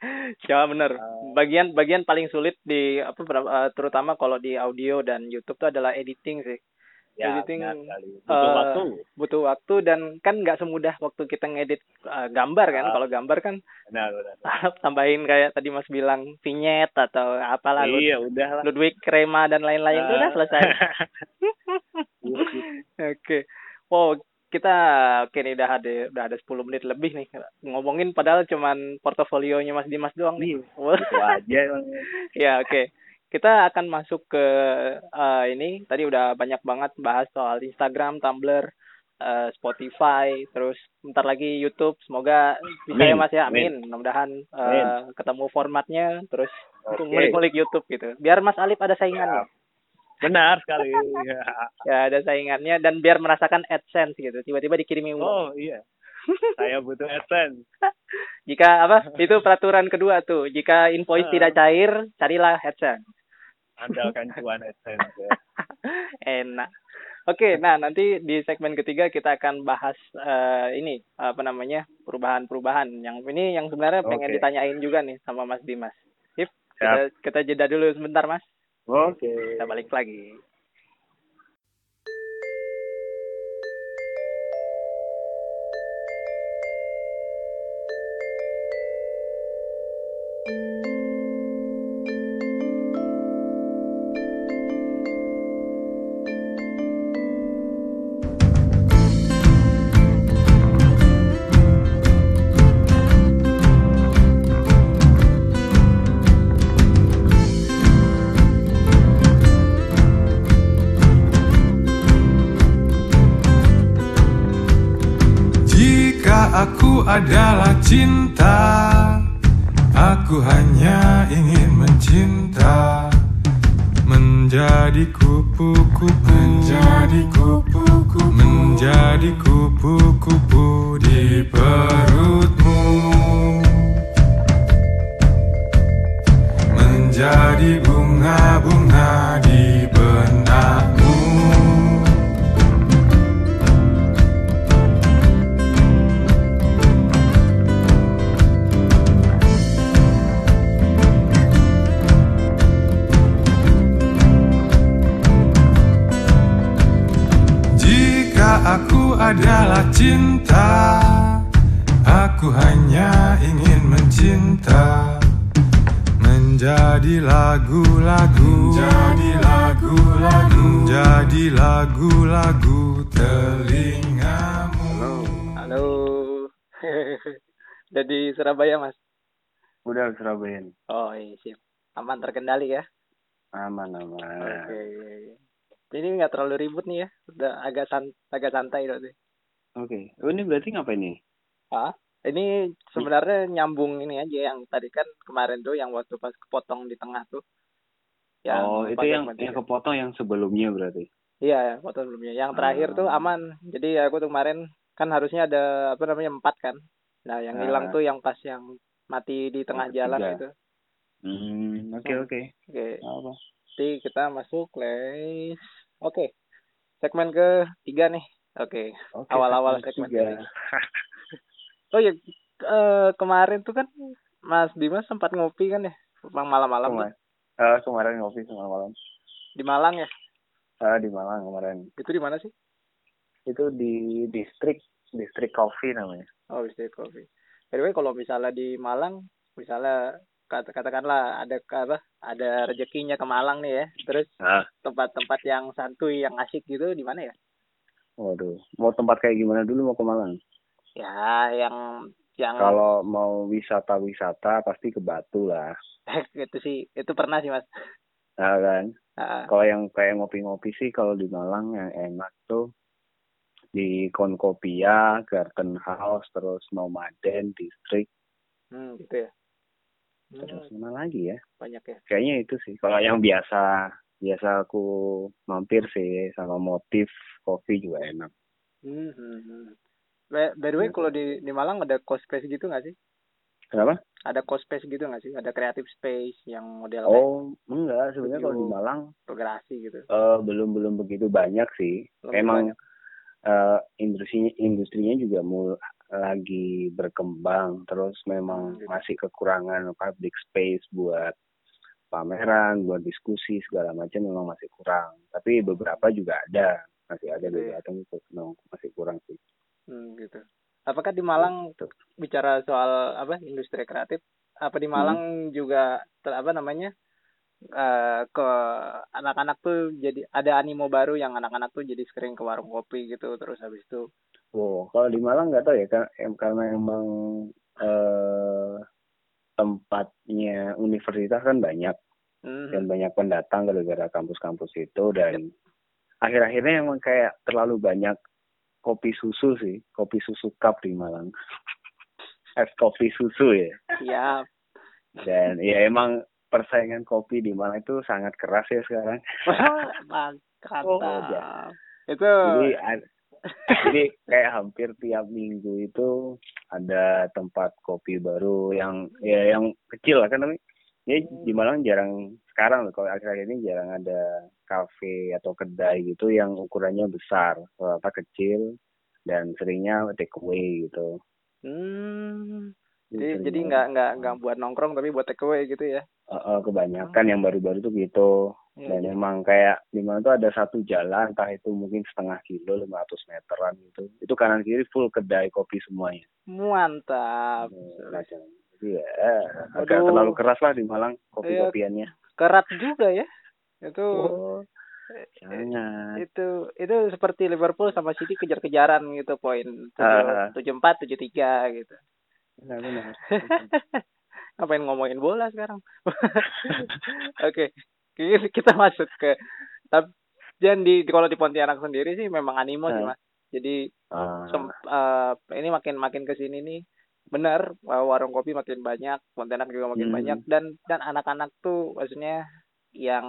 ya bener. Ah. Bagian bagian paling sulit di apa eh, terutama kalau di audio dan YouTube tuh adalah editing sih. Ya, Editing, benar sekali. Butuh eh, waktu. butuh waktu dan kan nggak semudah waktu kita ngedit uh, gambar kan Ah. kalau gambar kan Benar, benar. tambahin kayak tadi mas bilang vignette atau apalah Lud- Iya, udah lah. Ludwig Rema dan lain-lain itu udah Ah. selesai Iya, oke wow kita oke nih udah ada udah ada 10 menit lebih nih ngomongin padahal cuman portofolionya Mas Dimas doang nih aja. emang. ya oke kita akan masuk ke eh, ini tadi udah banyak banget bahas soal Instagram, Tumblr, eh, Spotify, terus bentar lagi YouTube. Semoga bisa ya Mas ya, amin. amin. Mudah-mudahan Amin. ketemu formatnya, terus ngulik-ngulik YouTube gitu. Biar Mas Alif ada saingannya. Benar sekali. Ya ada saingannya dan biar merasakan AdSense gitu. Tiba-tiba dikirimi uang. Oh, iya. Saya butuh AdSense. Jika apa? Itu peraturan kedua tuh. Jika invoice Ah. tidak cair, carilah AdSense. Andalkan cuan AdSense. Ya. Enak. Oke, nah nanti di segmen ketiga kita akan bahas eh, ini apa namanya perubahan-perubahan. Yang ini yang sebenarnya pengen Oke. ditanyain juga nih sama Mas Dimas. Sip, Siap. kita, kita jeda dulu sebentar Mas. Oke. Kita balik lagi. Adalah cinta. Aku hanya ingin mencinta. Menjadi kupu-kupu. Menjadi kupu-kupu. Menjadi kupu-kupu di perutmu. Menjadi bunga-bunga di adalah cinta Aku hanya ingin mencinta Menjadi lagu-lagu Menjadi lagu-lagu Menjadi lagu-lagu telingamu Halo. Jadi Surabaya mas. Udah Surabaya nih. Oh iya siap. Aman terkendali ya. Aman aman. Oke. Ini nggak terlalu ribut nih ya. Udah agak san agak santai berarti. Oke. Oh, ini berarti ngapain nih? Ah, ini sebenarnya nyambung ini aja yang tadi kan kemarin tuh yang waktu pas kepotong di tengah tuh. Yang oh, itu yang yang kepotong yang sebelumnya berarti. Iya, ya, foto sebelumnya. Yang terakhir tuh Ah. aman. Jadi aku tuh kemarin kan harusnya ada apa namanya empat kan. Nah, yang hilang Ah. tuh yang pas yang mati di tengah ketiga. jalan itu. Hmm, oke Hmm. oke. Oke, Apa? jadi kita masuk les. Oke, segmen ke tiga nih. Oke, Oke. Awal-awal segmen segmen ketiga. oh ya eh, kemarin tuh kan Mas Dimas sempat ngopi kan ya, malam-malam. Kemar eh, kemarin ngopi sama malam. di Malang ya. Ah, di Malang kemarin. Itu di mana sih? Itu di distrik distrik coffee namanya. Oh, di State Coffee. By the way, kalau misalnya di Malang, misalnya katakanlah ada apa ada rezekinya ke Malang nih ya terus Ah. tempat-tempat yang santuy yang asik gitu di mana ya Waduh, mau tempat kayak gimana dulu mau ke Malang? ya yang yang Kalau mau wisata-wisata pasti ke Batu lah. itu sih itu pernah sih mas Nah, kan? Ah, Kalau yang kayak ngopi-ngopi sih kalau di Malang yang enak tuh di Konkopia, Garden House, terus Nomaden, Distrik, hmm, gitu ya terus mana lagi ya? banyak ya Kayaknya itu sih. Kalau yang biasa, biasa aku mampir sih sama motif kopi juga enak. hmm, hmm, hmm. by, by the way Gitu. kalau di di Malang ada co-space gitu nggak sih Kenapa? ada co-space gitu nggak sih ada creative space yang model Oh, enggak. Sebenarnya kalau di. Malang integrasi gitu eh, belum belum begitu banyak sih. Belum Emang banyak. eh, industrinya industrinya juga mul lagi berkembang. Terus memang Hmm, gitu. masih kekurangan public space buat pameran, buat diskusi segala macam memang masih kurang. Tapi beberapa juga ada, masih ada Gitu ya. beberapa no, masih kurang sih. Hmm, gitu. Apakah di Malang Gitu. bicara soal apa industri kreatif? Apa di Malang juga ter- apa namanya eh ke anak-anak tuh jadi ada animo baru yang anak-anak tuh jadi sering ke warung kopi gitu terus habis itu Wow, kalau di Malang nggak tahu ya, kan, em- karena emang eh, tempatnya universitas kan banyak. hmm, dan banyak pendatang gara-gara kampus-kampus itu dan akhir-akhirnya emang kayak terlalu banyak kopi susu sih kopi susu cup di Malang es kopi susu ya siap. dan ya emang persaingan kopi di Malang itu sangat keras ya sekarang Mantap. Oh, ya. Itu jadi ad- jadi kayak hampir tiap minggu itu ada tempat kopi baru yang ya yang kecil lah kan namanya. Ya di Malang jarang sekarang loh kalau akhir-akhir ini jarang ada kafe atau kedai gitu yang ukurannya besar. Apa kecil dan seringnya take away gitu. Hmm, jadi jadi nggak nggak nggak buat nongkrong tapi buat take away gitu ya. Eh, kebanyakan yang baru-baru tuh gitu Iya, dan jadi- emang kayak di mana tuh ada satu jalan entah itu mungkin setengah kilo 500 meteran gitu itu kanan kiri full kedai kopi semuanya Mantap. Macam. Jadi ya agak terlalu keras lah di Malang kopi-kopiannya. Kerat juga ya. Itu Oh, jangan. itu itu seperti Liverpool sama City kejar-kejaran gitu poin Ah. tujuh empat tujuh tiga gitu Benar-benar. ngapain ngomongin bola sekarang oke kita masuk ke tapi dan di di- kalau di Pontianak sendiri sih memang animo sih Ah. mas jadi Ah, sem- eh, ini makin makin ke sini nih benar eh, warung kopi makin banyak Pontianak juga makin Hmm. banyak dan dan anak-anak tuh maksudnya yang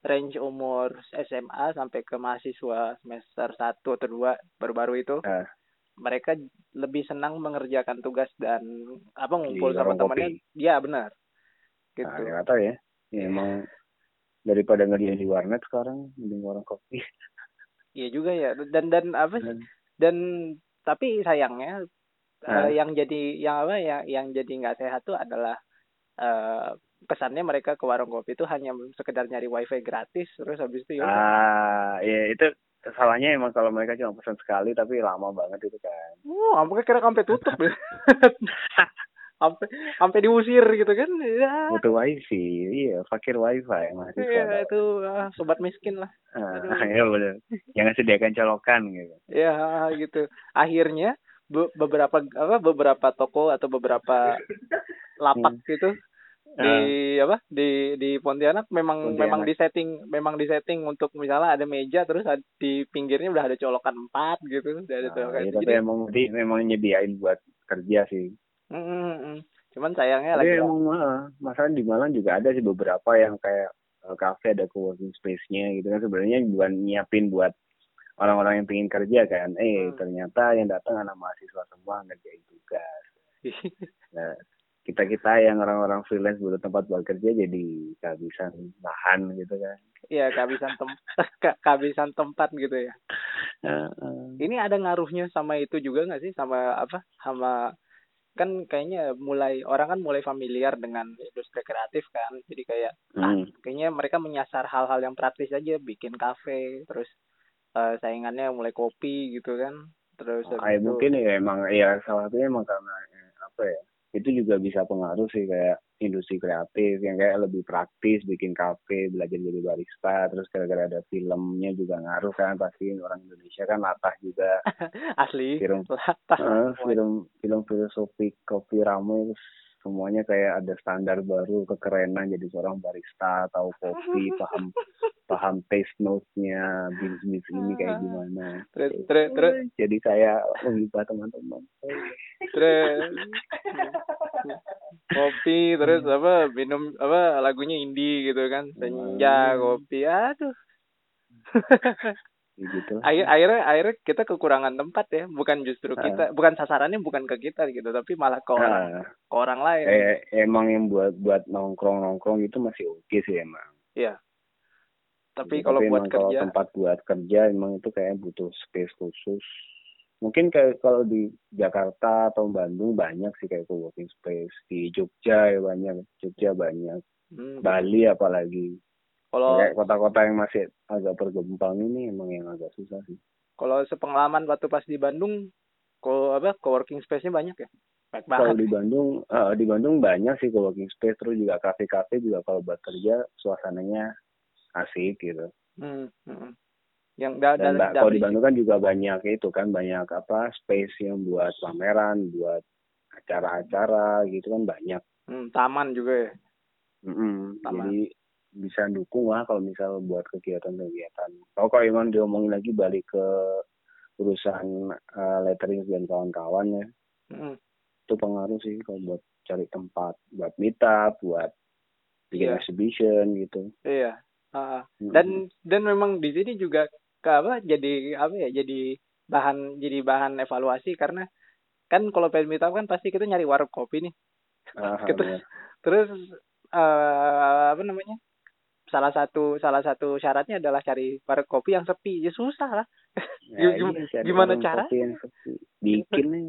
range umur SMA sampai ke mahasiswa semester 1 atau 2 baru-baru itu Ah. mereka lebih senang mengerjakan tugas dan apa ngumpul sama temannya iya benar nah, gitu ya nggak tahu ya. Ya, emang daripada ngerjain di warnet sekarang mending warung kopi. iya juga ya. Dan dan apa sih? Dan, dan tapi sayangnya eh, yang jadi yang apa ya yang jadi nggak sehat tuh adalah eh kesannya mereka ke warung kopi itu hanya sekedar nyari wifi gratis terus habis itu ya ah, ya itu salahnya emang kalau mereka cuma pesan sekali tapi lama banget itu kan. Oh, sampai kira sampai tutup. ya. sampai sampai diusir gitu kan. Ya. butuh wifi iya fakir wifi mahasiswa Iya, itu ah, sobat miskin lah. Ah, aduh. ya bener jangan sediakan colokan gitu Ya, gitu. Akhirnya be- beberapa apa beberapa toko atau beberapa lapak gitu di apa di di Pontianak memang Pontianak. memang di setting memang di setting untuk misalnya ada meja terus di pinggirnya udah ada colokan empat gitu udah ada Nah, colokan iya, itu. tapi Jadi, emang di, memang nyediain buat kerja sih mm, mm, mm. cuman sayangnya tapi lagi emang ah, masalah di Malang juga ada sih beberapa yang kayak eh, cafe ada co-working space-nya gitu kan sebenarnya bukan nyiapin buat orang-orang yang pengen kerja kan eh Hmm. ternyata yang datang anak mahasiswa semua ngerjain tugas Nah, kita kita yang orang-orang freelance butuh tempat buat kerja jadi kehabisan bahan gitu kan. Iya kehabisan tem ke- kehabisan tempat gitu ya. Heeh. Ini ada ngaruhnya sama itu juga nggak sih sama apa sama kan kayaknya mulai orang kan mulai familiar dengan industri kreatif kan jadi kayak ah, Hmm. kayaknya mereka menyasar hal-hal yang praktis aja bikin kafe terus eh, saingannya mulai kopi gitu kan terus habis ya itu- mungkin ya emang ya salah satunya emang karena eh, apa ya itu juga bisa pengaruh sih kayak industri kreatif yang kayak lebih praktis bikin kafe belajar jadi barista terus gara-gara ada filmnya juga ngaruh kan pasti orang Indonesia kan latah juga. Asli film latah. Eh, film film filosofi kopi rame semuanya kayak ada standar baru kekerenan jadi seorang barista tahu kopi paham paham taste notes-nya bisnis ini kayak gimana. Terus terus terus jadi saya menghibah teman-teman. Terus kopi terus apa minum apa lagunya indie gitu kan. Senja Hmm. kopi aduh Ya gitu lah. akhir akhirnya akhirnya kita kekurangan tempat ya. Bukan justru Ah. kita bukan sasarannya bukan ke kita gitu tapi malah ke orang Nah, ke orang lain. Eh, emang yang buat buat nongkrong nongkrong itu masih oke sih emang. Iya. tapi kalau buat kalau kerja tempat buat kerja emang itu kayak butuh space khusus. Mungkin kayak kalau di Jakarta atau Bandung banyak sih kayak co-working space. Di Jogja ya banyak Jogja banyak. Hmm, Bali apalagi kalau kayak kota-kota yang masih agak bergembang ini emang yang agak susah sih kalau sepengalaman waktu pas di Bandung ko apa coworking space-nya banyak ya banyak kalau di Bandung eh, di Bandung banyak sih co-working space terus juga kafe-kafe juga kalau buat kerja suasananya asik gitu hmm, hmm. yang da, dan da, ba- da- kalau di Bandung kan juga banyak itu kan banyak apa space yang buat pameran buat acara-acara gitu kan banyak hmm, taman juga ya Mm-mm. Taman. jadi bisa dukung lah kalau misal buat kegiatan-kegiatan kalau kalau emang diomongin lagi balik ke urusan eh, lettering dan kawan-kawan ya Hmm. itu pengaruh sih kalau buat cari tempat buat meet up buat bikin Iya. exhibition gitu iya Ah, Mm-mm. dan dan memang di sini juga ke apa jadi apa ya jadi bahan jadi bahan evaluasi karena kan kalau pengen meet up kan pasti kita nyari warung kopi nih Ah, gitu. terus eh apa namanya salah satu salah satu syaratnya adalah cari warung kopi yang sepi ya susah lah Ya, iya, gimana cara? kopi yang sepi. bikin nih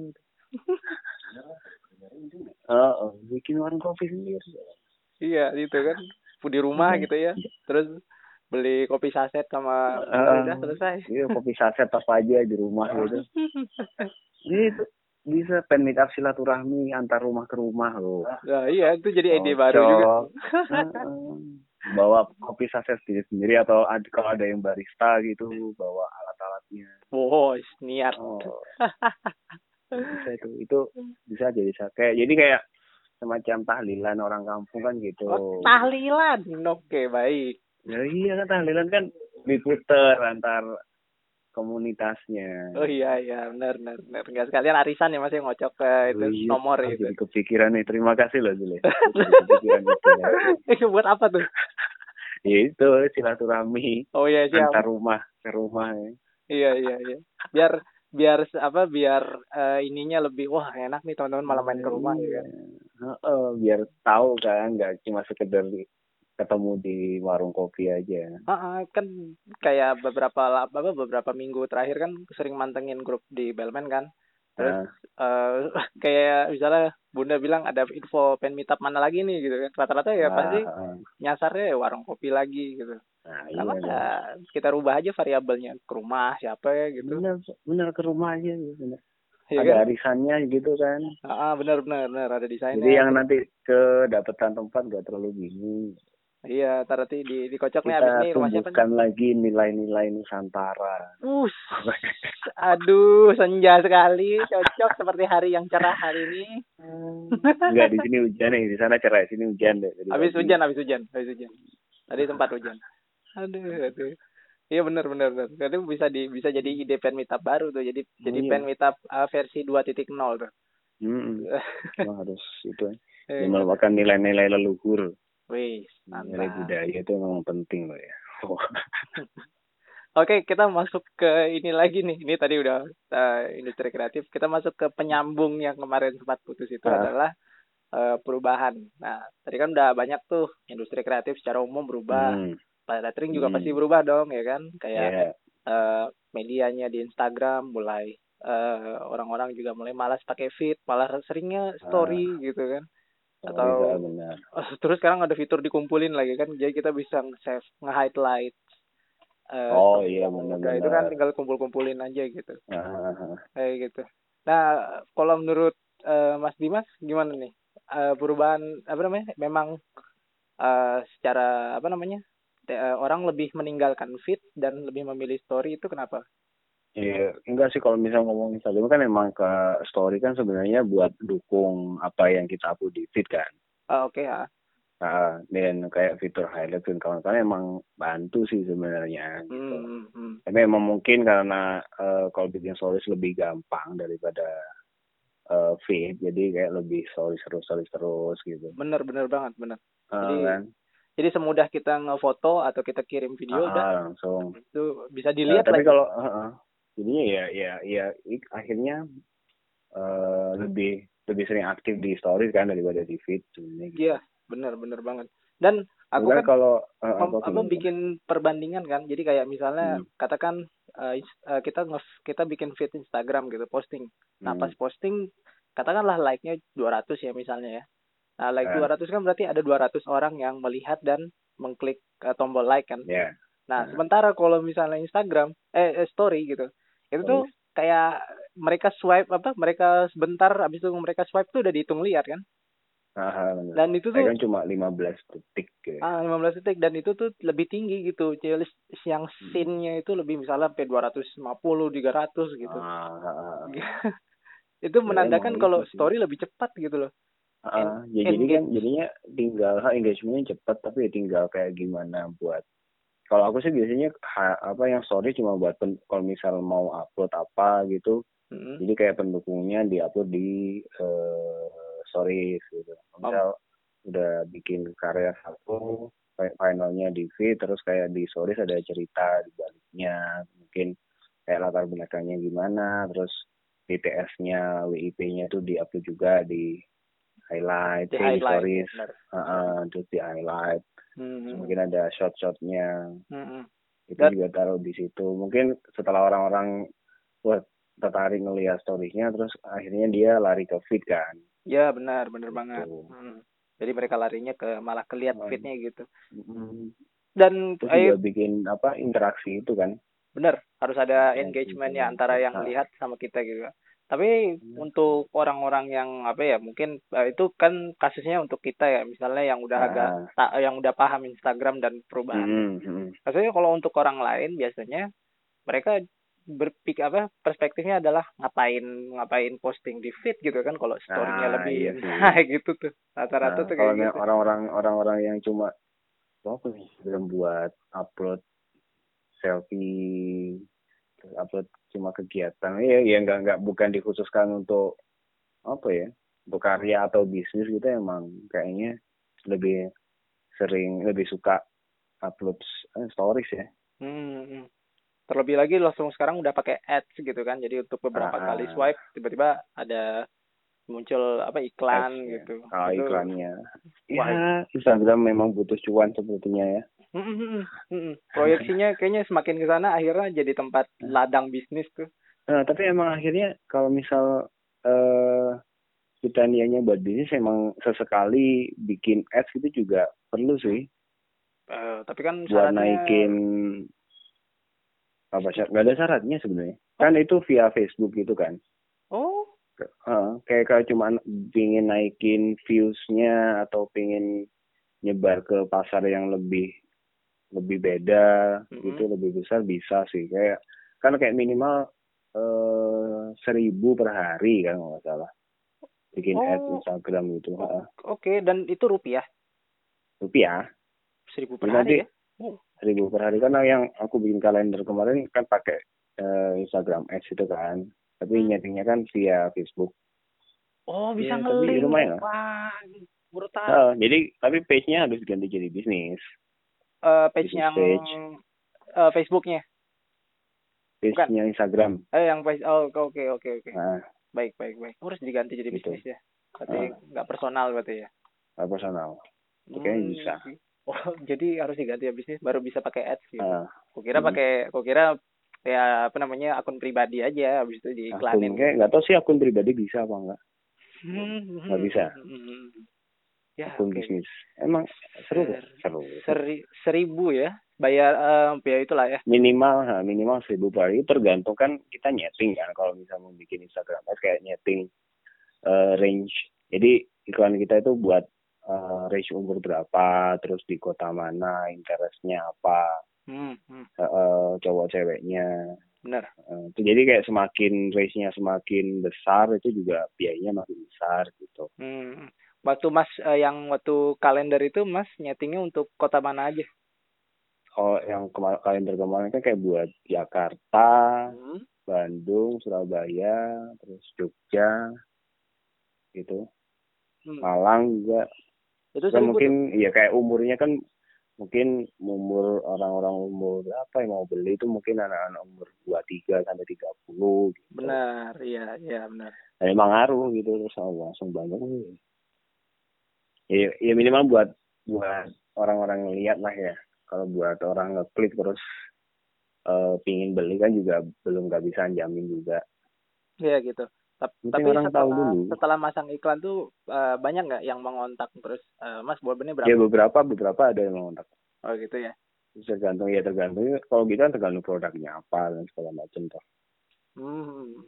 oh, oh, bikin warung kopi sendiri iya gitu kan di rumah Iya. gitu ya terus beli kopi saset sama Ah. udah selesai iya kopi saset apa aja di rumah gitu itu bisa pen meet up silaturahmi antar rumah ke rumah loh nah, iya itu jadi ide baru juga. bawa kopi saset sendiri sendiri atau ad- kalau ada yang barista gitu bawa alat-alatnya. Wow niat. Oh. Bisa itu itu bisa jadi kayak jadi kayak semacam tahlilan orang kampung kan gitu. Oh, tahlilan? Oke baik. Ya iya kan tahlilan kan diputer antar komunitasnya oh iya iya benar benar benar nggak sekalian arisan ya mas yang ngocok ke itu Oh iya, nomor itu jadi kepikiran nih terima kasih loh Zule kepikiran itu ya. itu buat apa tuh ya itu silaturahmi oh iya siap antar rumah ke rumah ya. Iya iya iya. Biar biar apa biar eh, ininya lebih wah enak nih teman-teman malam main ke rumah ya kan. Heeh, biar tahu kan nggak cuma sekedar ketemu di warung kopi aja Heeh, kan kayak beberapa apa beberapa minggu terakhir kan sering mantengin grup di Bellman kan. Terus Nah, eh kayak misalnya Bunda bilang ada info pen meetup mana lagi nih gitu kan. Rata-rata ya nah, pasti heeh. nyasarnya ya warung kopi lagi gitu. Nah, Kenapa iya. nggak kita rubah aja variabelnya ke rumah siapa ya gitu. Bener, bener ke rumah aja gitu. Bener. Iya ada kan? arisannya gitu kan. Ah, benar benar benar ada desainnya. Jadi yang nanti kedapetan tempat gak terlalu bingung. Iya, ntar nanti di dikocok nih abis ini rumah siapa nih? tumbuhkan lagi nilai-nilai Nusantara. Us, aduh senja sekali, cocok seperti hari yang cerah hari ini. Enggak di sini hujan nih, di sana cerah, di sini hujan deh. Jadi Habis hujan, habis hujan, habis hujan. Tadi sempat hujan. Aduh, aduh. Iya benar benar benar. Itu bisa di bisa jadi ide pen meetup baru tuh. Jadi jadi Iya. pen meetup uh, versi 2.0 tuh. Mm-mm. Emang harus itu ya. Eh, merupakan nilai-nilai leluhur. Wih, Nilai budaya itu memang penting loh ya. Oke, kita masuk ke ini lagi nih. Ini tadi udah uh, industri kreatif. Kita masuk ke penyambung yang kemarin sempat putus itu Ah. adalah uh, perubahan. Nah, tadi kan udah banyak tuh industri kreatif secara umum berubah. Hmm, Lettering juga Hmm. pasti berubah dong, ya kan? Kayak ya. eh, medianya di Instagram mulai eh, orang-orang juga mulai malas pakai feed, malah seringnya story gitu kan. Atau- Oh, benar. Terus sekarang ada fitur dikumpulin lagi kan, jadi kita bisa nge-save, nge-highlight. eh, Oh, iya, benar. Itu kan tinggal kumpul-kumpulin aja gitu, ah. kayak gitu. Nah, kalau menurut eh, Mas Dimas gimana nih Eh, perubahan apa namanya? Memang eh, secara apa namanya? te- orang lebih meninggalkan feed dan lebih memilih story itu kenapa? Iya, enggak sih kalau misalnya ngomong Instagram kan emang ke story kan sebenarnya buat dukung apa yang kita upload di feed kan. Ah, Oke ya. Nah, dan kayak fitur highlight dan kawan-kawan emang bantu sih sebenarnya gitu. Hmm, hmm, hmm. Tapi emang mungkin karena eh, kalau bikin stories lebih gampang daripada eh, feed, jadi kayak lebih stories terus stories terus gitu. Bener bener banget bener. Eh, Jadi, kan? Jadi semudah kita ngefoto atau kita kirim video Ah, udah langsung. itu bisa Nah, dilihat tapi lagi. kalau uh, uh, jadinya ya ya ya akhirnya eh, lebih lebih sering aktif di stories kan daripada di feed sebenarnya gitu. Iya, bener bener banget. Dan aku Bukan kan kalau uh, apa gimana? bikin perbandingan kan. Jadi kayak misalnya Hmm. katakan eh, kita nge kita bikin feed Instagram gitu, posting. Nah, Hmm. pas posting katakanlah like-nya 200 ya misalnya ya. Nah, like Eh. 200 kan berarti ada 200 orang yang melihat dan mengklik eh, tombol like kan. ya Nah, Hmm. sementara kalau misalnya Instagram, eh, eh, story gitu, itu tuh kayak mereka swipe apa? Mereka sebentar abis itu mereka swipe tuh udah dihitung lihat kan? ah, benar. Dan itu tuh kan cuma 15 detik gitu. ah 15 detik dan itu tuh lebih tinggi gitu. Jadi yang Hmm. scene-nya itu lebih misalnya sampai 250, 300 gitu. Ah, ah, ah. itu Ya, menandakan kalau itu story lebih cepat gitu loh. Ah, En- ya jadi kan jadinya tinggal engagementnya cepat tapi ya tinggal kayak gimana buat kalau aku sih biasanya ha, apa yang story cuma buat pen, kalau misal mau upload apa gitu Mm-mm. jadi kayak pendukungnya diupload di eh, stories gitu misal udah bikin karya satu finalnya di feed terus kayak di stories ada cerita di baliknya mungkin kayak latar belakangnya gimana terus DTS-nya WIP-nya itu diupload juga di highlight Di highlight. stories benar. Heeh, terus di highlight. Terus mungkin ada shot-shotnya Mm-mm. itu Dan- juga taruh di situ mungkin setelah orang-orang wah tertarik ngelihat story-nya terus akhirnya dia lari ke feed kan Ya benar, benar banget. Gitu. Mm. Jadi mereka larinya ke malah keliat Hmm. feed-nya gitu. Mm. Dan terus ayo juga bikin apa interaksi itu kan bener harus ada engagement ya antara yang Ah. lihat sama kita gitu tapi untuk orang-orang yang apa ya mungkin eh, itu kan kasusnya untuk kita ya misalnya yang udah agak Ah. ta- yang udah paham Instagram dan perubahan Mm, mm. maksudnya kalau untuk orang lain biasanya mereka berpikir apa perspektifnya adalah ngapain ngapain posting di feed gitu kan kalau story-nya Ah, lebih iya sih. nah gitu tuh rata-rata Nah, tuh kalau kayak gitu orang-orang orang-orang yang cuma apa belum buat upload selfie upload cuma kegiatan ya ya nggak nggak bukan dikhususkan untuk apa ya untuk karya atau bisnis gitu emang kayaknya lebih sering lebih suka upload eh, stories ya Hmm, hmm. Terlebih lagi langsung sekarang udah pakai ads gitu kan. Jadi untuk beberapa Ah. kali swipe tiba-tiba ada muncul apa iklan Ads, ya. gitu. oh, Itu- iklannya Wah. ya Instagram memang butuh cuan sepertinya ya Hmm, hmm, hmm, hmm. Proyeksinya kayaknya semakin ke sana akhirnya jadi tempat ladang bisnis tuh. Nah, tapi emang akhirnya kalau misal eh kita niatnya buat bisnis emang sesekali bikin ads itu juga perlu sih. Eh, tapi kan buat syaratnya naikin apa sih nggak ada syaratnya sebenarnya kan itu via Facebook gitu kan oh Heeh, kayak kayak cuma pingin naikin viewsnya atau pingin nyebar ke pasar yang lebih lebih beda Mhm. gitu lebih besar bisa sih. Kayak kan kayak minimal eh seribu per hari kan nggak salah. Bikin Oh. ad Instagram gitu Heeh. oke dan itu rupiah? Rupiah? Seribu per Jadi hari nanti- ya? Oh. seribu per hari. Karena yang aku bikin kalender kemarin kan pakai eh, Instagram Ads itu kan. Tapi Hmm. nyetingnya kan via Facebook. Oh bisa tapi ngeling. lumayan wah Heeh, jadi tapi page-nya harus diganti jadi bisnis Eh, page yang page. eh, Facebooknya page-nya Instagram eh yang face oh oke oke oke nah baik baik baik harus diganti jadi Gitu. bisnis ya berarti Ah. nggak personal berarti ya nggak personal kayaknya Hmm, bisa. oh jadi harus diganti ya bisnis baru bisa pakai ads gitu Heeh. kukira Hmm. pakai kukira ya apa namanya akun pribadi aja habis itu diiklanin kayak nggak tahu sih akun pribadi bisa apa enggak Hmm, nggak bisa. hmm. Ya akun oke. bisnis. Emang seru Ser- seru. Seri, seribu ya bayar eh, ya itulah ya. Minimal ha, minimal seribu per hari. Itu tergantung kan kita nyeting kan kalau misalnya mau bikin Instagram kayak nyeting eh, range. Jadi iklan kita itu buat eh, range umur berapa terus di kota mana interestnya apa hmm, hmm. eh, eh, cowok ceweknya. Benar. Eh, itu jadi kayak semakin range-nya semakin besar itu juga biayanya makin besar gitu. Hmm. Waktu mas eh, yang waktu kalender itu mas nyetingnya untuk kota mana aja oh yang kemar kalender kemarin kan kayak buat Jakarta hmm. Bandung Surabaya terus Jogja gitu Hmm. Malang juga itu kan mungkin ya kayak umurnya kan mungkin umur orang-orang umur apa yang mau beli itu mungkin anak-anak umur 23 sampai 30 gitu. benar iya iya benar Nah, emang ngaruh gitu terus langsung banyak ya, ya minimal buat buat orang-orang ngeliat lah ya kalau buat orang ngeklik terus eh pingin beli kan juga belum nggak bisa jamin juga Iya gitu. Tap- Mungkin Tapi orang tahu setelah dulu. setelah masang iklan tuh eh, banyak nggak yang mengontak terus eh, Mas buat benih berapa? ya beberapa beberapa ada yang mengontak Oh gitu ya. Tergantung ya tergantung kalau gitu kan tergantung produknya apa dan segala macam toh Hmm.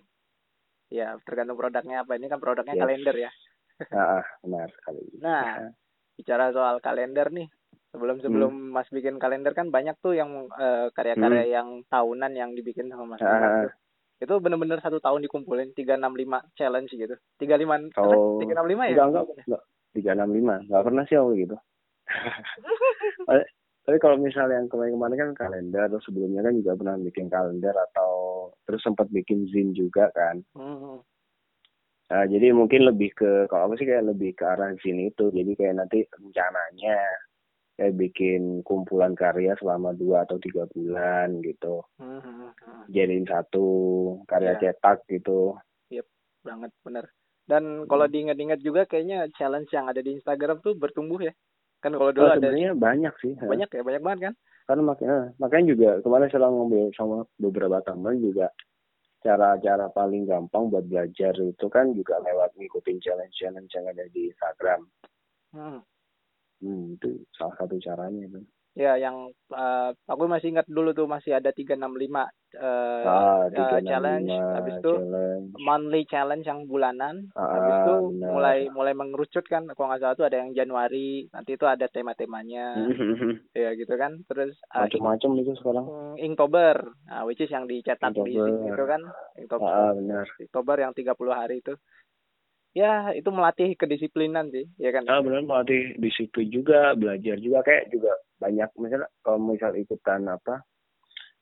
Ya tergantung produknya apa. Ini kan produknya Yes. kalender ya. ah ah, benar sekali Nah bicara soal kalender nih. Sebelum sebelum Mas bikin kalender kan banyak tuh yang eh, karya-karya yang tahunan yang dibikin sama Mas. Hmm. Tuh. Itu bener-bener satu tahun dikumpulin 365 challenge gitu. 35 Oh, tiga enam lima ya? enggak enggak enggak tiga enam lima nggak pernah sih aku gitu tapi kalau misalnya yang kemarin-kemarin kan kalender terus sebelumnya kan juga pernah bikin kalender atau terus sempat bikin zin juga kan Hmm. Nah, jadi mungkin lebih ke kalau aku sih kayak lebih ke arah zin itu jadi kayak nanti rencananya kayak bikin kumpulan karya selama dua atau tiga bulan gitu. Hmm, hmm, hmm. jadiin satu karya Iya. cetak gitu. Banget bener. Dan kalau diingat-ingat juga kayaknya challenge yang ada di Instagram tuh bertumbuh ya. Kan kalau dulu Oh, ada banyak sih banyak ya banyak banget kan? Karena makanya makanya juga kemarin saya ngobrol sama beberapa teman juga cara-cara paling gampang buat belajar itu kan juga lewat ngikutin challenge-challenge yang ada di Instagram. hmm. Hmm, itu salah satu caranya itu. Ya yang eh, aku masih ingat dulu tuh masih ada 365 eh ah, eh, 365 challenge habis itu challenge. monthly challenge yang bulanan Ah, habis itu benar. mulai mulai mengerucut kan kalau nggak salah tuh ada yang Januari nanti itu ada tema-temanya ya gitu kan terus eh, Macam-macam itu sekarang. Hmm, Inktober, nah, which is yang dicetak di sini itu kan, Inktober, Ah, benar. Inktober yang 30 hari itu. Ya, itu melatih kedisiplinan sih, ya kan? Ah, benar melatih disiplin juga, belajar juga kayak juga banyak misalnya kalau misal ikutan apa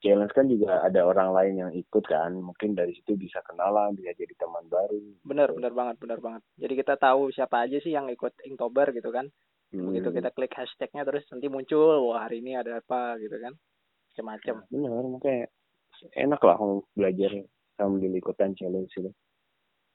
challenge kan juga ada orang lain yang ikut kan mungkin dari situ bisa kenalan bisa jadi teman baru Bener, bener banget, bener banget. Jadi kita tahu siapa aja sih yang ikut Inktober gitu kan. Hmm. Begitu kita klik hashtagnya terus nanti muncul, wah hari ini ada apa gitu kan. Macam-macam. benar makanya enak lah kalau belajar sambil ikutan challenge itu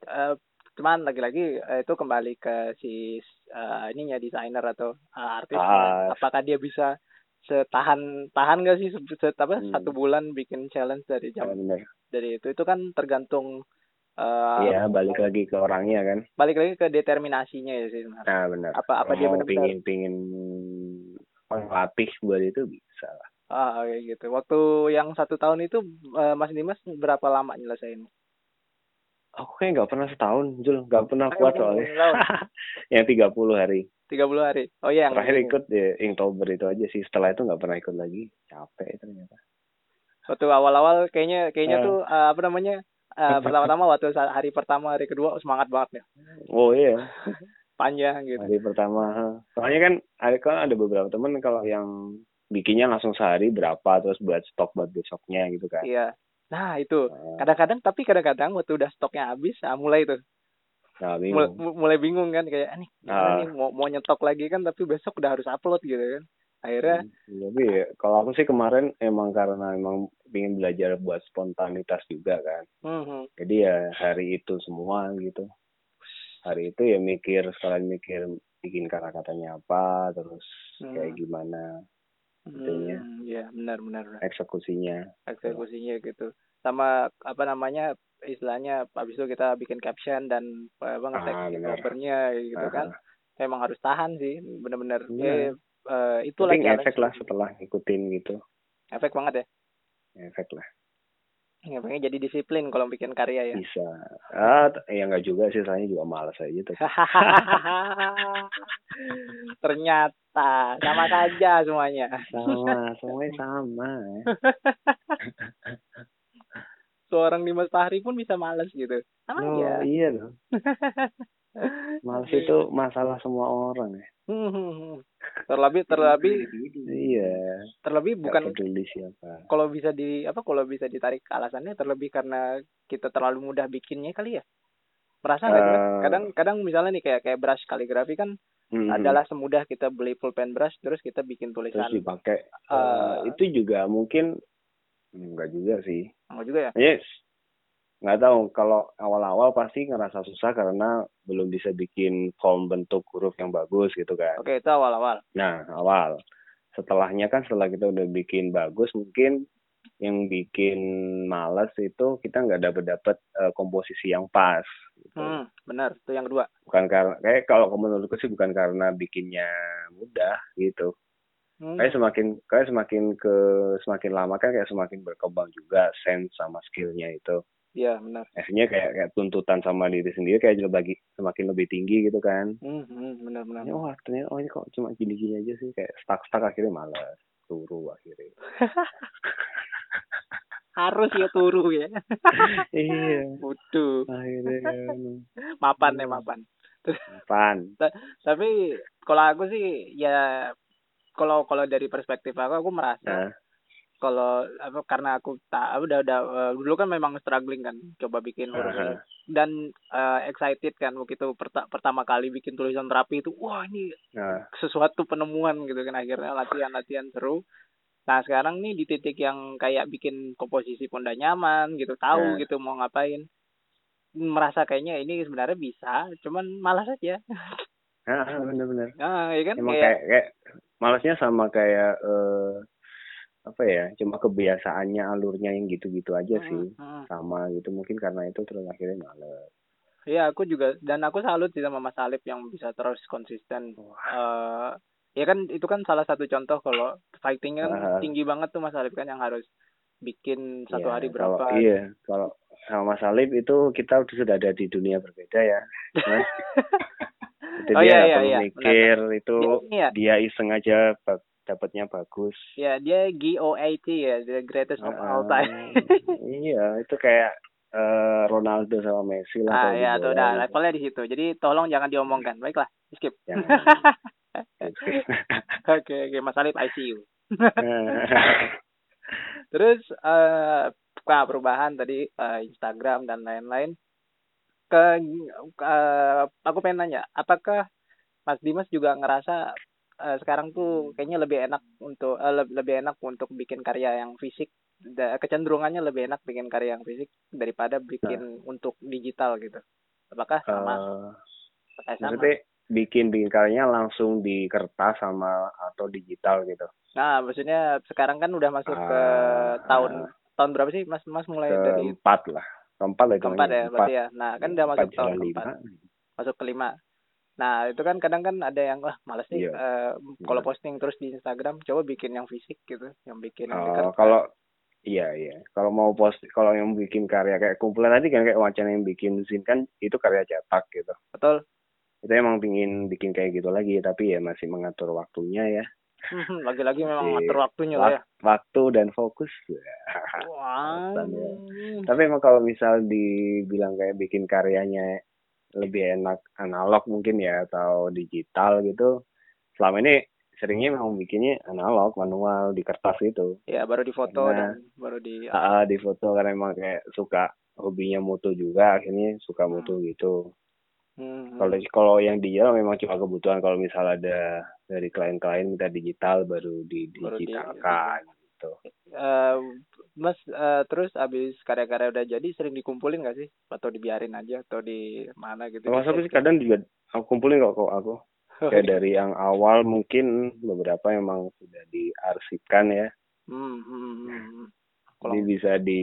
Eh, cuman lagi-lagi eh, itu kembali ke si eh, ininya desainer atau eh, artis Ah. apakah dia bisa setahan tahan gak sih se- se- apa Hmm. satu bulan bikin challenge dari jam benar dari itu itu kan tergantung Iya balik lagi ke orangnya kan balik lagi ke determinasinya ya sih nah benar apa apa Kalau dia mau benar-benar pingin pingin melatih buat itu bisa lah. Ah, kayak gitu. Waktu yang satu tahun itu eh, Mas Dimas berapa lama nyelesain? Aku kayak nggak pernah setahun, Jul. Nggak pernah Ah, kuat soalnya. yang 30 hari. 30 hari. Oh iya, yang Terakhir ikut di Inktober itu aja sih. Setelah itu nggak pernah ikut lagi. Capek ternyata. Waktu awal-awal kayaknya kayaknya Ah. tuh eh, apa namanya? eh, pertama-tama waktu hari pertama, hari kedua semangat banget ya. Oh iya. Panjang gitu. Hari pertama. Soalnya kan ada kan ada beberapa temen kalau yang bikinnya langsung sehari berapa terus buat stok buat besoknya gitu kan. Iya. Nah, itu. Nah, Kadang-kadang tapi kadang-kadang waktu udah stoknya habis, ah, mulai tuh. Nah, Mulai, bingung. mulai bingung kan kayak "Ah, nih, gimana Ah. nih mau mau nyetok lagi kan tapi besok udah harus upload gitu kan. Akhirnya Hmm, Tapi ya, kalau aku sih kemarin emang karena emang ingin belajar buat spontanitas juga kan. hmm, Jadi ya hari itu semua gitu. Hari itu ya mikir sekalian mikir bikin kata-katanya apa, terus kayak Hmm. gimana Itunya. hmm, ya benar benar eksekusinya. eksekusinya gitu sama apa namanya istilahnya habis itu kita bikin caption dan apa ngetek Ah, covernya gitu kan Ah, emang harus tahan sih bener-bener Iya. eh, itulah Tapi challenge. efek lah setelah ngikutin gitu. efek banget ya Efek lah. Efeknya jadi disiplin kalau bikin karya ya Bisa. Ah, ya nggak juga sih, soalnya juga malas aja tuh. ternyata sama saja semuanya Sama, semuanya sama. seorang Dimas Fahri pun bisa males gitu sama Oh, aja iya loh. Malas itu masalah semua orang ya. terlebih terlebih Iya. terlebih bukan peduli siapa. kalau bisa di apa kalau bisa ditarik alasannya terlebih karena kita terlalu mudah bikinnya kali ya merasa nggak? Eh. kadang kadang misalnya nih kayak kayak brush kaligrafi kan Hmm. adalah semudah kita beli pulpen brush terus kita bikin terus tulisan dipakai. Eh, Eh, itu juga mungkin enggak juga sih. enggak juga ya Yes. Nggak tahu kalau awal-awal pasti ngerasa susah karena belum bisa bikin form bentuk huruf yang bagus gitu kan. oke itu awal awal Nah, awal. Setelahnya kan setelah kita udah bikin bagus, mungkin yang bikin males itu kita nggak dapet dapet eh, komposisi yang pas. Gitu. hmm, benar itu yang kedua Bukan karena kayak kalau menurutku sih bukan karena bikinnya mudah gitu. Hmm, Kayak semakin kayak semakin ke semakin lama kan kayak semakin berkembang juga sense sama skillnya itu. Iya benar. Akhirnya kayak kayak tuntutan sama diri sendiri kayak lebih semakin lebih tinggi gitu kan. hmm, hmm, benar benar. Wah ternyata oh ini kok cuma gini-gini aja sih. Kayak stuck-stuck akhirnya malas turu akhirnya. harus ya turu ya. Iya. butuh Akhirnya mapan ya mapan. Pan. tapi kalau aku sih ya kalau kalau dari perspektif aku aku merasa Nah, kalau apa karena aku tak udah udah eh, dulu kan memang struggling kan coba bikin huruf Aha. ini dan eh, excited kan begitu perta- pertama kali bikin tulisan rapi itu wah ini nah, sesuatu penemuan gitu kan. Akhirnya latihan latihan seru. Nah sekarang nih di titik yang kayak bikin komposisi pun udah nyaman gitu tahu Nah. gitu mau ngapain. Merasa kayaknya ini sebenarnya bisa cuman malas aja. Ah, bener-bener. nah ya kan? Emang kayak kayak kayak malasnya sama kayak eh apa ya? Cuma kebiasaannya alurnya yang gitu-gitu aja sih. Mm, mm. Sama gitu mungkin karena itu terus akhirnya males. Iya, aku juga dan aku salut sih sama Mas Alip yang bisa terus konsisten. eh ya kan itu kan salah satu contoh kalau fightingnya kan Ah. tinggi banget tuh Mas Alip kan yang harus bikin satu Iya, hari kalau- berapa. iya, kalau sama Mas Alip itu kita udah sudah ada di dunia berbeda ya. Itu Oh, dia iya, iya, iya, mikir itu Dia, iya, dia iseng aja dapatnya bagus. ya dia GOAT ya, the greatest of all Ah, time. iya, itu kayak eh, Ronaldo sama Messi lah. ah ya tuh udah levelnya di situ. Jadi tolong jangan diomongkan. Baiklah, skip. Jangan. Oke, oke Mas Alip I see you. Terus eh nah, perubahan tadi eh, Instagram dan lain-lain. Ke eh, aku pengen nanya, apakah Mas Dimas juga ngerasa eh, sekarang tuh kayaknya lebih enak untuk leb- lebih enak untuk bikin karya yang fisik Da- kecenderungannya lebih enak bikin karya yang fisik daripada bikin untuk digital gitu. Apakah sama? Eh, Eh, sama. bikin bikin karyanya langsung di kertas sama atau digital gitu. Nah, maksudnya sekarang kan udah masuk ke Ah, tahun tahun berapa sih Mas Mas mulai dari keempat lah keempat lah keempat ya berarti ya. Nah, kan udah Empat masuk tahun keempat. masuk kelima. Nah, itu kan kadang kan ada yang wah males nih Iya. eh, kalau posting terus di Instagram, coba bikin yang fisik gitu, yang bikin di Oh, kertas. kalau iya iya kalau mau post kalau yang bikin karya kayak kumpulan tadi kan kayak wacana yang bikin zin kan itu karya cetak gitu Betul. itu emang pingin bikin kayak gitu lagi tapi ya masih mengatur waktunya ya Lagi-lagi memang Masih ngatur waktunya lah ya. Wak- waktu dan fokus Wah. Alasan ya. tapi emang kalau misal dibilang kayak bikin karyanya lebih enak analog mungkin ya atau digital gitu. Selama ini seringnya memang bikinnya analog manual di kertas gitu. Ya, baru di foto Karena- dan baru di Ah, di foto karena emang kayak suka hobinya moto juga akhirnya suka moto gitu. Hmm, kalau kalau yang digital memang cuma kebutuhan kalau misal ada dari klien-klien minta digital baru di Baru di- digitalkan gitu. Eh, Mas eh, terus abis karya-karya udah jadi sering dikumpulin gak sih? Atau dibiarin aja atau di mana gitu? Tapi sih kadang juga aku kumpulin kok kok aku. Kayak dari yang awal mungkin beberapa emang sudah diarsipkan ya. Hmm, hmm, hmm, hmm. Kalau jadi bisa di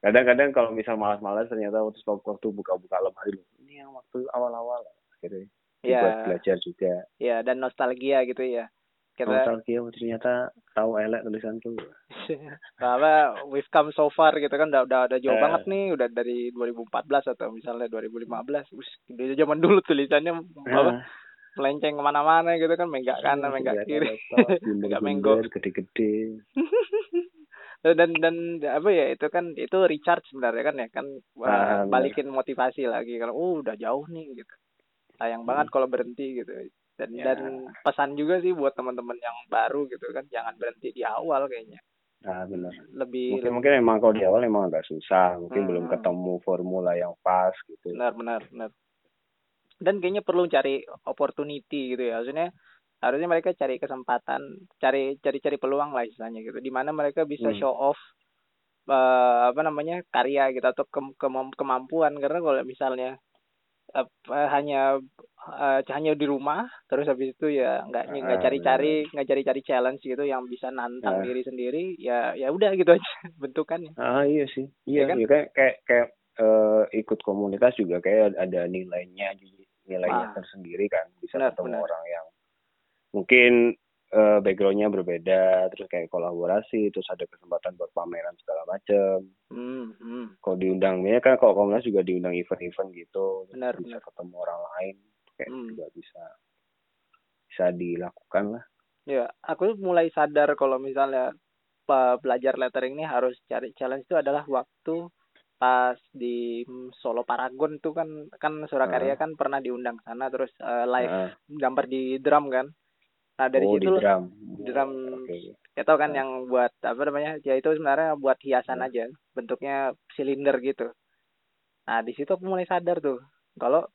kadang-kadang kalau misal malas-malas ternyata waktu waktu buka-buka lemari ini yang waktu awal-awal akhirnya ya buat belajar juga. Ya dan nostalgia gitu ya kita nostalgia ternyata tahu elek tulisanku. Apa we've come so far gitu kan udah udah udah jauh Eh. banget nih udah dari 2014 atau misalnya 2015 Wih, dari zaman dulu tulisannya apa melenceng ke mana-mana gitu kan menggak kanan menggak kiri. Nggak menggo. gede-gede. Dan dan apa ya itu kan itu recharge sebenarnya kan ya kan Ah, balikin motivasi lagi kalau oh udah jauh nih gitu. Sayang banget kalau berhenti gitu dan. Ya. dan pesan juga sih buat teman-teman yang baru gitu kan jangan berhenti di awal kayaknya nah benar lebih mungkin mungkin emang kalau di awal emang agak susah mungkin Hmm. belum ketemu formula yang pas gitu benar benar benar dan kayaknya perlu cari opportunity gitu ya maksudnya harusnya mereka cari kesempatan cari cari cari peluang lah istilahnya gitu di mana mereka bisa Hmm. show off eh, apa namanya karya gitu atau kem- kemam- kemampuan karena kalau misalnya apa, hanya eh, hanya di rumah terus habis itu ya nggak nggak Ah, cari-cari nggak cari-cari challenge gitu yang bisa nantang Ah. diri sendiri ya ya udah gitu aja bentukannya ah iya sih Iya iya kan? iya kayak kayak kayak eh, ikut komunitas juga kayak ada nilainya Ah. nilainya tersendiri kan bisa Benar, ketemu benar. orang yang mungkin eh, backgroundnya berbeda terus kayak kolaborasi terus ada kesempatan buat pameran segala macem hmm, hmm. kalau diundang ya kan kalau komunitas juga diundang event-event gitu Benar, bisa benar. ketemu orang lain kayak Hmm. juga bisa bisa dilakukan lah Ya, aku mulai sadar kalau misalnya belajar lettering ini harus cari challenge itu adalah waktu pas di mm, Solo Paragon tuh kan kan Surakarya kan pernah diundang sana terus eh, live Heeh. gambar di drum kan. Nah dari oh situ di drum. Drum oke. ya tau kan yang buat apa namanya ya itu sebenarnya buat hiasan Hmm. aja bentuknya silinder gitu. Nah di situ aku mulai sadar tuh kalau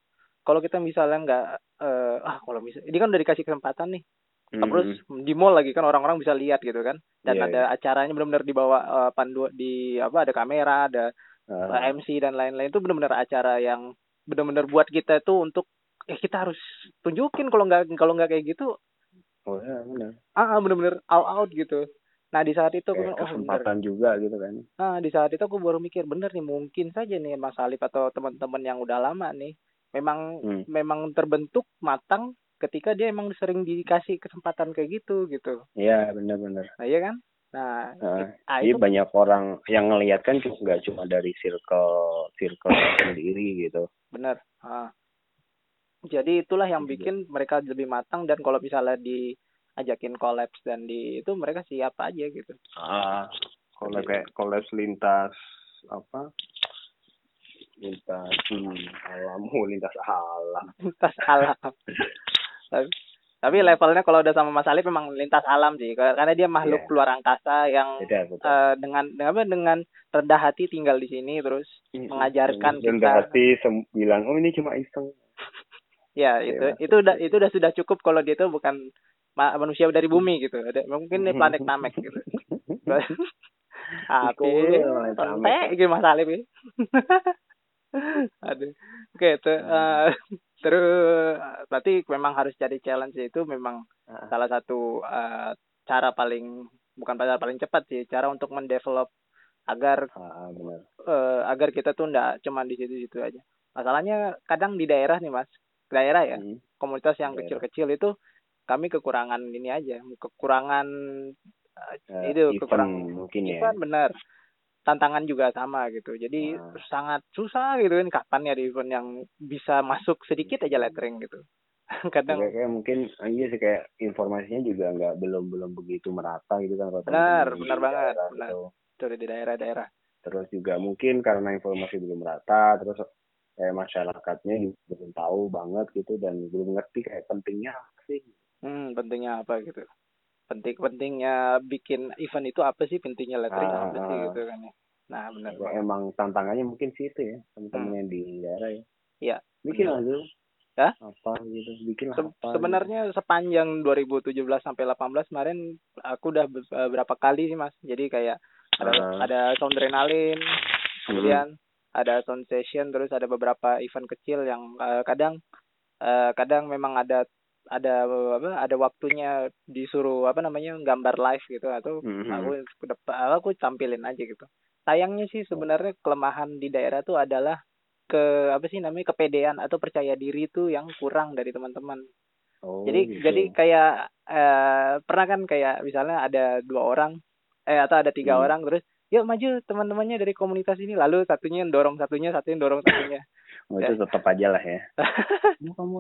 kalau kita misalnya nggak eh, ah kalau misal ini kan udah dikasih kesempatan nih. Terus di mall lagi kan orang-orang bisa lihat gitu kan. Dan Iya, ada acaranya benar-benar dibawa eh, pandu di apa ada kamera ada Ah, eh, MC dan lain-lain itu benar-benar acara yang benar-benar buat kita tuh untuk eh kita harus tunjukin kalau nggak kalau nggak kayak gitu oh ya benar ah ah, benar-benar all out gitu nah di saat itu aku bilang, kayak oh bener kesempatan juga gitu kan nah di saat itu aku baru mikir bener nih mungkin saja nih Mas Alif atau teman-teman yang udah lama nih memang Hmm. memang terbentuk matang ketika dia emang sering dikasih kesempatan kayak gitu gitu Iya benar-benar. nah iya kan nah Nah, ah, itu banyak orang yang ngelihat kan cuma nggak cuma dari circle circle sendiri gitu. benar ah. Jadi itulah yang Juga. bikin mereka lebih matang dan kalau misalnya diajakin kolaps dan di itu mereka siap aja gitu Ah, kalau kayak kolaps lintas apa? Lintas hmm, alam, oh, lintas alam. lintas alam tapi, tapi levelnya kalau udah sama Mas Alif memang lintas alam sih karena dia makhluk Iya. luar angkasa yang Beda betul. eh, dengan dengan apa dengan rendah hati tinggal di sini terus mengajarkan Dan kita hati sem- bilang oh ini cuma iseng. Ya Oke, itu masuk itu udah itu udah sudah cukup kalau dia itu bukan ma- manusia dari bumi gitu. Ada mungkin ini planet Namek gitu. Api santai gitu Mas Alif ya aduh. Oke itu eh, terus berarti memang harus cari challenge itu memang Ah. salah satu eh, cara paling bukan cara paling cepat sih cara untuk mendevelop agar Ah, benar. eh, agar kita tuh ndak cuma di situ-situ aja. Masalahnya kadang di daerah nih mas, daerah ya Hmm. komunitas yang kecil-kecil itu kami kekurangan ini aja kekurangan Eh, itu kekurangan mungkin ya. benar tantangan juga sama gitu jadi Ah. sangat susah gitu kan kapan ya di event yang bisa masuk sedikit aja lettering gitu kadang kayak, kayak mungkin ah, iya sih kayak informasinya juga nggak belum belum begitu merata gitu kan Benar, benar banget, daerah benar. gitu. tuh di daerah-daerah terus juga mungkin karena informasi belum merata terus kayak masyarakatnya belum tahu banget gitu dan belum ngerti kayak pentingnya apa sih hmm pentingnya apa gitu penting pentingnya bikin event itu apa sih pentingnya lettering Ah, apa sih ah. gitu kan ya nah benar Ya, emang tantangannya mungkin sih itu ya teman-teman yang di daerah ya Iya, bikin lah dulu Hah? apa gitu bikin Se- apa gitu. sebenarnya sepanjang 2017 sampai 18 kemarin aku udah be- beberapa kali sih mas jadi kayak ada Ah. ada sound adrenalin Hmm. kemudian ada sound session terus ada beberapa event kecil yang eh, kadang eh, kadang memang ada ada apa ada waktunya disuruh apa namanya gambar live gitu atau Mhm. aku aku tampilin aja gitu sayangnya sih sebenarnya kelemahan di daerah tuh adalah ke apa sih namanya kepedean atau percaya diri tuh yang kurang dari teman-teman Oh, jadi gitu. jadi kayak eh pernah kan kayak misalnya ada dua orang eh atau ada tiga Hmm. orang terus yuk maju teman-temannya dari komunitas ini. Lalu satunya yang dorong satunya satunya dorong satunya. Oh, itu tetap aja lah ya. Kamu kamu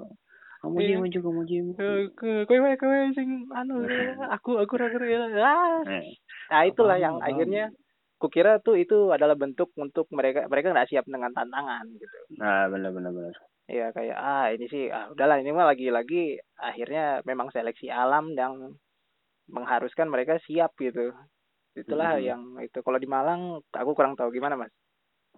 kamu dia maju kamu dia ke kowe sing anu aku aku ragu ya ah. Eh, nah itulah yang akhirnya kukira tuh itu adalah bentuk untuk mereka mereka nggak siap dengan tantangan gitu. Nah benar benar benar. Iya kayak ah ini sih ah udahlah ini mah lagi-lagi akhirnya memang seleksi alam yang mengharuskan mereka siap gitu. Itulah Mhm. yang itu kalau di Malang aku kurang tahu gimana Mas.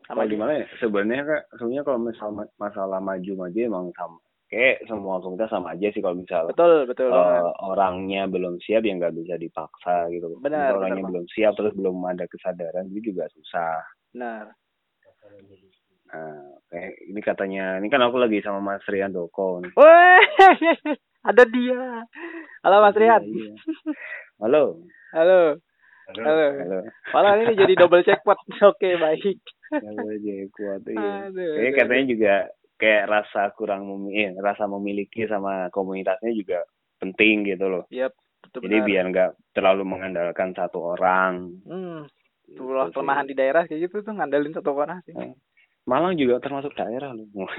kalau di mana ya sebenarnya kak sebenarnya kalau misal masalah maju maju emang sama kayak semua komunitas sama aja sih kalau misal Betul betul banget. orangnya belum siap ya nggak bisa dipaksa gitu Benar, Misal orangnya benar, belum siap terus belum ada kesadaran itu juga susah Benar. nah kayak ini katanya ini kan aku lagi sama Mas Rian Doko nih Weh, ada dia. Halo Mas Rian. Iya, iya. halo Halo. Halo. halo Malah ini jadi double jackpot. Oke, baik. aja kuat iya katanya juga kayak rasa kurang memiliki rasa memiliki sama komunitasnya juga penting gitu loh Yap, betul jadi benar. biar nggak terlalu mengandalkan satu orang Hmm, Gitu itulah sih. kelemahan di daerah kayak gitu tuh ngandelin satu orang sih. Eh, Malang juga termasuk daerah loh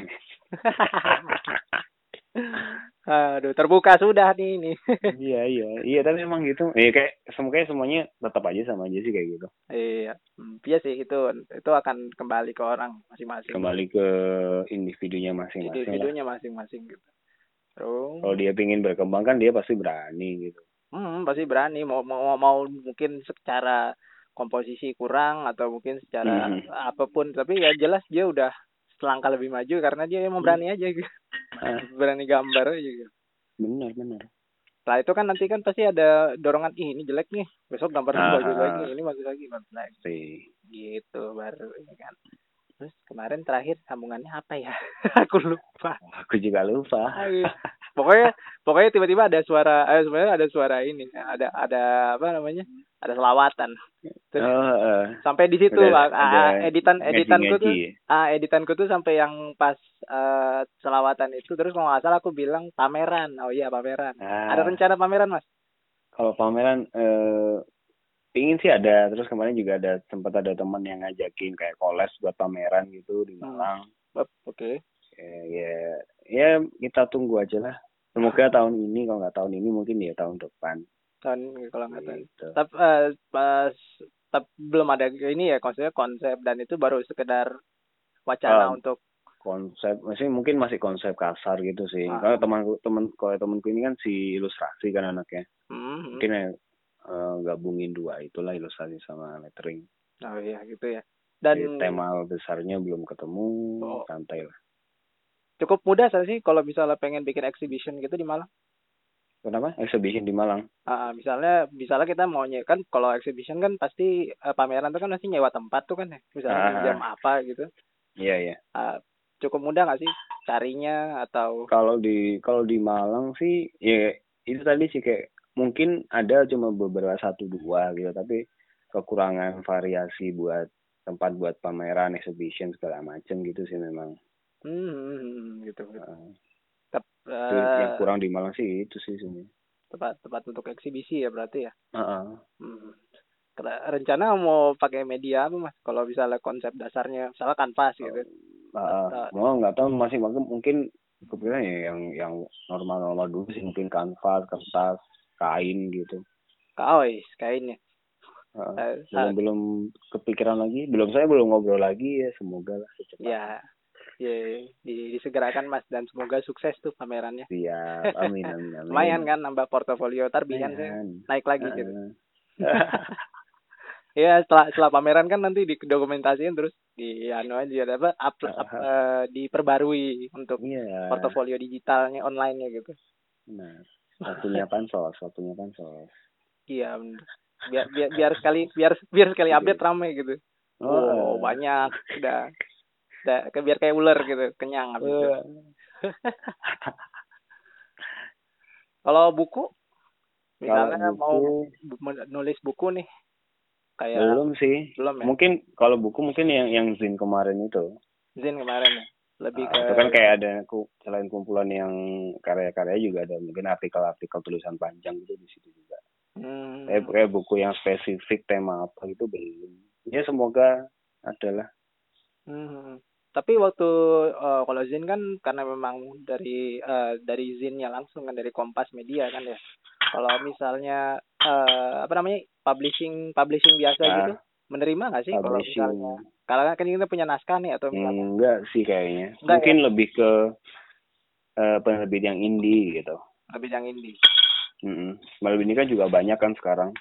Aduh, terbuka sudah nih ini. iya iya. Iya tapi emang gitu. Iya kayak semuanya semuanya tetap aja sama aja sih kayak gitu. Iya, Hmm, iya sih itu itu akan kembali ke orang masing-masing. kembali ke individunya masing-masing individunya masing-masing gitu. Terus, kalau dia pingin berkembang kan dia pasti berani gitu. Hmm, pasti berani. Mau mau mau mungkin secara komposisi kurang atau mungkin secara Mhm. apa pun, tapi ya jelas dia udah selangkah lebih maju karena dia emang berani aja gitu. Ah, berani gambar aja gitu. benar benar Setelah itu kan nanti kan pasti ada dorongan ih ini jelek nih, besok gambar Ah, bagus ah. lagi, ini bagus lagi, bagus lagi. sih Gitu baru ini kan. Terus kemarin terakhir sambungannya apa ya? Aku lupa. aku juga lupa pokoknya pokoknya tiba-tiba ada suara eh sebenarnya ada suara ini ada ada apa namanya ada selawatan Terus oh, eh. sampai di situ Ada- Pak. Ah, ada editan editanku tuh ah editanku tuh sampai yang pas eh, selawatan itu terus kalau nggak salah aku bilang pameran oh iya pameran Ah. ada rencana pameran mas kalau pameran eh pingin sih ada terus kemarin juga ada sempat ada teman yang ngajakin kayak koles buat pameran gitu di Hmm. Malang oke ya, ya ya kita tunggu aja lah semoga tahun ini kalau nggak tahun ini mungkin ya tahun depan tahun kalau nggak tahu gitu. tapi eh, pas tap- belum ada ini ya konsepnya konsep dan itu baru sekedar wacana Ah. untuk konsep masih mungkin masih konsep kasar gitu sih Ah. kalau temanku teman kalau temanku ini kan si ilustrasi kan anaknya hmm, mungkin ya eh, gabungin dua itulah ilustrasi sama lettering oh iya gitu ya dan Jadi tema besarnya belum ketemu Oh. santai lah cukup mudah sih kalau misalnya pengen bikin exhibition gitu di Malang. kenapa exhibition di Malang Ah, misalnya misalnya kita mau kan kalau exhibition kan pasti eh, pameran tuh kan pasti nyewa tempat tuh kan ya. Misalnya Ah. jam apa gitu. iya iya Ah, cukup mudah nggak sih carinya atau kalau di kalau di Malang sih ya itu tadi sih kayak mungkin ada cuma beberapa satu dua gitu tapi kekurangan variasi buat tempat buat pameran exhibition segala macem gitu sih memang hmm, hmm, hmm, gitu. gitu. Eh, Tep, eh, yang kurang di Malang sih itu sih sebenarnya. tempat tempat untuk eksibisi ya berarti ya. Heeh. Hmm. Kera- Rencana mau pakai media apa mas? Kalau misalnya konsep dasarnya, misalnya kanvas gitu. Heeh. Atau- Mau nggak tahu masih mungkin mungkin kepikiran ya yang yang normal-normal dulu sih mungkin kanvas, kertas, kain gitu. Kaos kainnya. Heeh. Eh, belum belum kepikiran lagi belum saya belum ngobrol lagi ya semoga lah secepatnya ya, ya di- disegerakan mas dan semoga sukses tuh pamerannya. siap amin amin amin Lumayan kan nambah portofolio tar biar sih naik lagi gitu. Ya setelah setelah pameran kan nanti didokumentasiin terus di anu aja ada apa up, up, eh, diperbarui untuk iya portofolio digitalnya online-nya gitu. nah waktunya pansos waktunya pansos Iya. Biar biar biar sekali biar biar sekali update rame gitu. Oh, banyak udah udah biar kayak ular gitu, kenyang itu. Kalau buku misalnya mau nulis buku nih kayak belum sih belum ya? mungkin kalau buku mungkin yang yang zin kemarin itu Zin kemarin ya. Lebih Ah, ke itu kan kayak ada selain kumpulan yang karya-karya juga ada mungkin artikel-artikel tulisan panjang gitu di situ juga. Hmm, kayak, kayak buku yang spesifik tema apa gitu belum. Ya semoga adalah. Hmm. Tapi waktu eh, kalau Zin kan karena memang dari eh, dari Zinnya langsung kan dari Kompas Media kan ya. Kalau misalnya eh, apa namanya publishing publishing biasa Ah, gitu menerima nggak sih kalau misalnya kalau kan kita punya naskah nih atau misalnya? Enggak sih kayaknya. Enggak mungkin lebih ke eh, penerbit yang indie gitu. Lebih yang indie. Mm-mm. Malah ini kan juga banyak kan sekarang.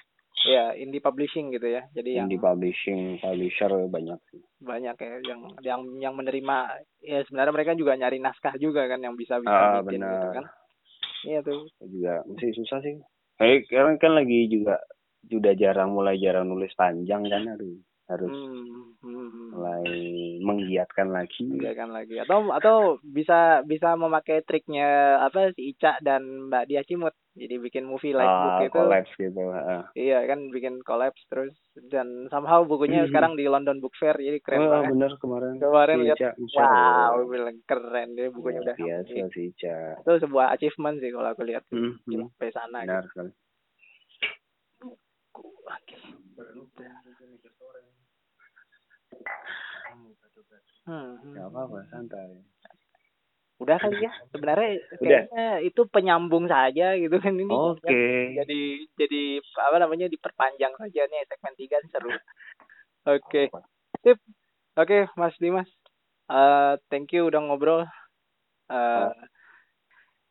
Ya indie publishing gitu ya. Jadi yang indie publishing publisher banyak sih. Banyak ya yang yang yang menerima ya sebenarnya mereka juga nyari naskah juga kan yang bisa bisa ah bikin gitu kan. Iya tuh. Juga masih susah sih. Kayak sekarang kan lagi juga sudah jarang mulai jarang nulis panjang kan aduh harus hmm, hmm, hmm. mulai menggiatkan lagi Enggak kan lagi atau atau bisa bisa memakai triknya apa si Ica dan Mbak Dia Cimut jadi bikin movie like ah, book itu collapse gitu ah. iya kan bikin collapse terus dan somehow bukunya Mhm. sekarang di London Book Fair jadi keren oh, banget bener kemarin kemarin Si lihat Ica, Ica, wow bilang keren deh bukunya luar udah biasa si Ica itu sebuah achievement sih kalau aku lihat Hmm, Gila, hmm. sampai sana gitu. benar sekali Oke. Hmm, hmm. nggak apa-apa santai Udah kali ya. Sebenarnya Udah. kayaknya itu penyambung saja gitu kan ini. oke Jadi jadi apa namanya diperpanjang saja nih segmen 3 seru. Oke. Sip. Oke, Mas Dimas. Eh thank you udah ngobrol. Eh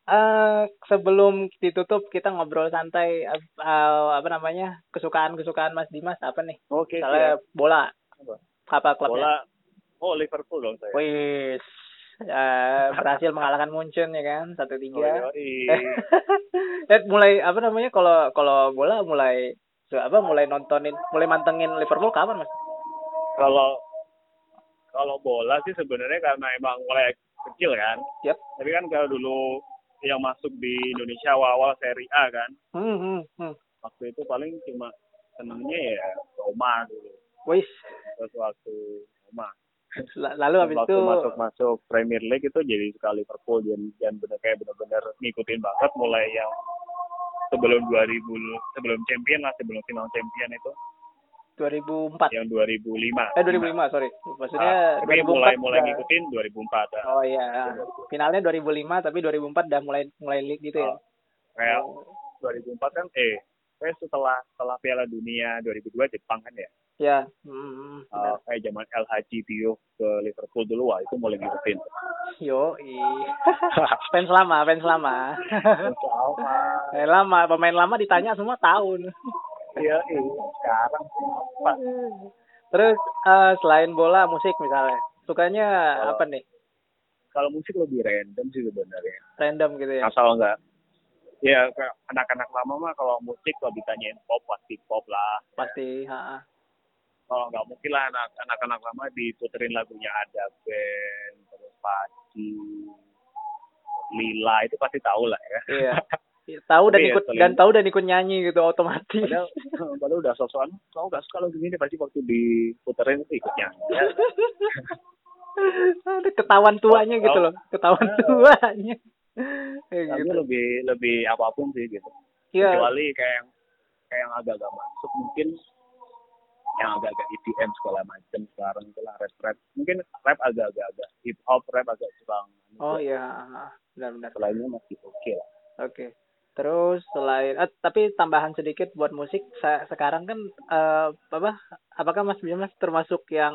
eh, sebelum ditutup kita ngobrol santai eh, eh, apa namanya? kesukaan-kesukaan Mas Dimas apa nih? Oke, Misalnya bola. Apa? Klubnya? bola. Oh, Liverpool dong saya. Wis. Eh, berhasil mengalahkan Munchen ya kan satu Oh, tiga. Dan mulai apa namanya kalau kalau bola mulai so, apa mulai nontonin mulai mantengin Liverpool kapan mas? kalau kalau bola sih sebenarnya karena emang mulai kecil kan. Yap. Tapi kan kalau dulu yang masuk di Indonesia awal-awal Serie A kan, Hmm, hmm, hmm. waktu itu paling cuma senengnya ya Roma dulu. Wis. Terus waktu Roma. La- Lalu habis waktu itu masuk masuk Premier League itu jadi suka Liverpool dan dan bener kayak bener-bener ngikutin banget mulai yang sebelum 2000 sebelum champion lah sebelum final champion itu 2004. yang 2005 Eh 2005 sorry. Maksudnya Ah, tapi 2004 mulai mulai udah- ngikutin 2004 ah. Oh iya. Finalnya 2005 tapi 2004 udah mulai mulai league gitu ya. Oh, kayak 2004 kan eh kayak setelah setelah Piala Dunia 2002 Jepang kan ya Ya. Hmm, Uh, kayak zaman El Hadji Diouf ke Liverpool dulu wah itu mulai ngikutin Yo, fans lama, fans lama. sama Pemain lama, pemain lama ditanya semua tahun. iya iya sekarang apa Terus eh, selain bola, musik misalnya, sukanya Kalau- apa nih? kalau musik lebih random sih sebenarnya Random gitu ya? asal enggak ya anak-anak lama mah kalau musik kalau ditanyain pop pasti pop lah Pasti. ha. Kalau nggak mungkin lah anak anak-anak lama diputerin lagunya ada band terus Paci Lila itu pasti tahu lah ya Iya. Iya, tahu dan ya, ikut dan tahu dan ikut nyanyi gitu otomatis. padahal padahal udah sosokan kau nggak suka lagu ini pasti waktu diputerin itu ikut nyanyi ya. Ada ketahuan tuanya gitu loh, ketahuan tuanya. Kayak Lagu gitu. lebih lebih apa pun sih gitu. Iya. Kecuali kayak yang kayak yang agak-agak masuk mungkin yang agak-agak EDM segala macam sekarang itu lah rap rap mungkin rap agak-agak agak hip hop rap agak kurang Oh iya, benar-benar. selainnya masih oke lah Oke. Terus selain eh, tapi tambahan sedikit buat musik sa- sekarang kan eh, apa apakah Mas Bimas termasuk yang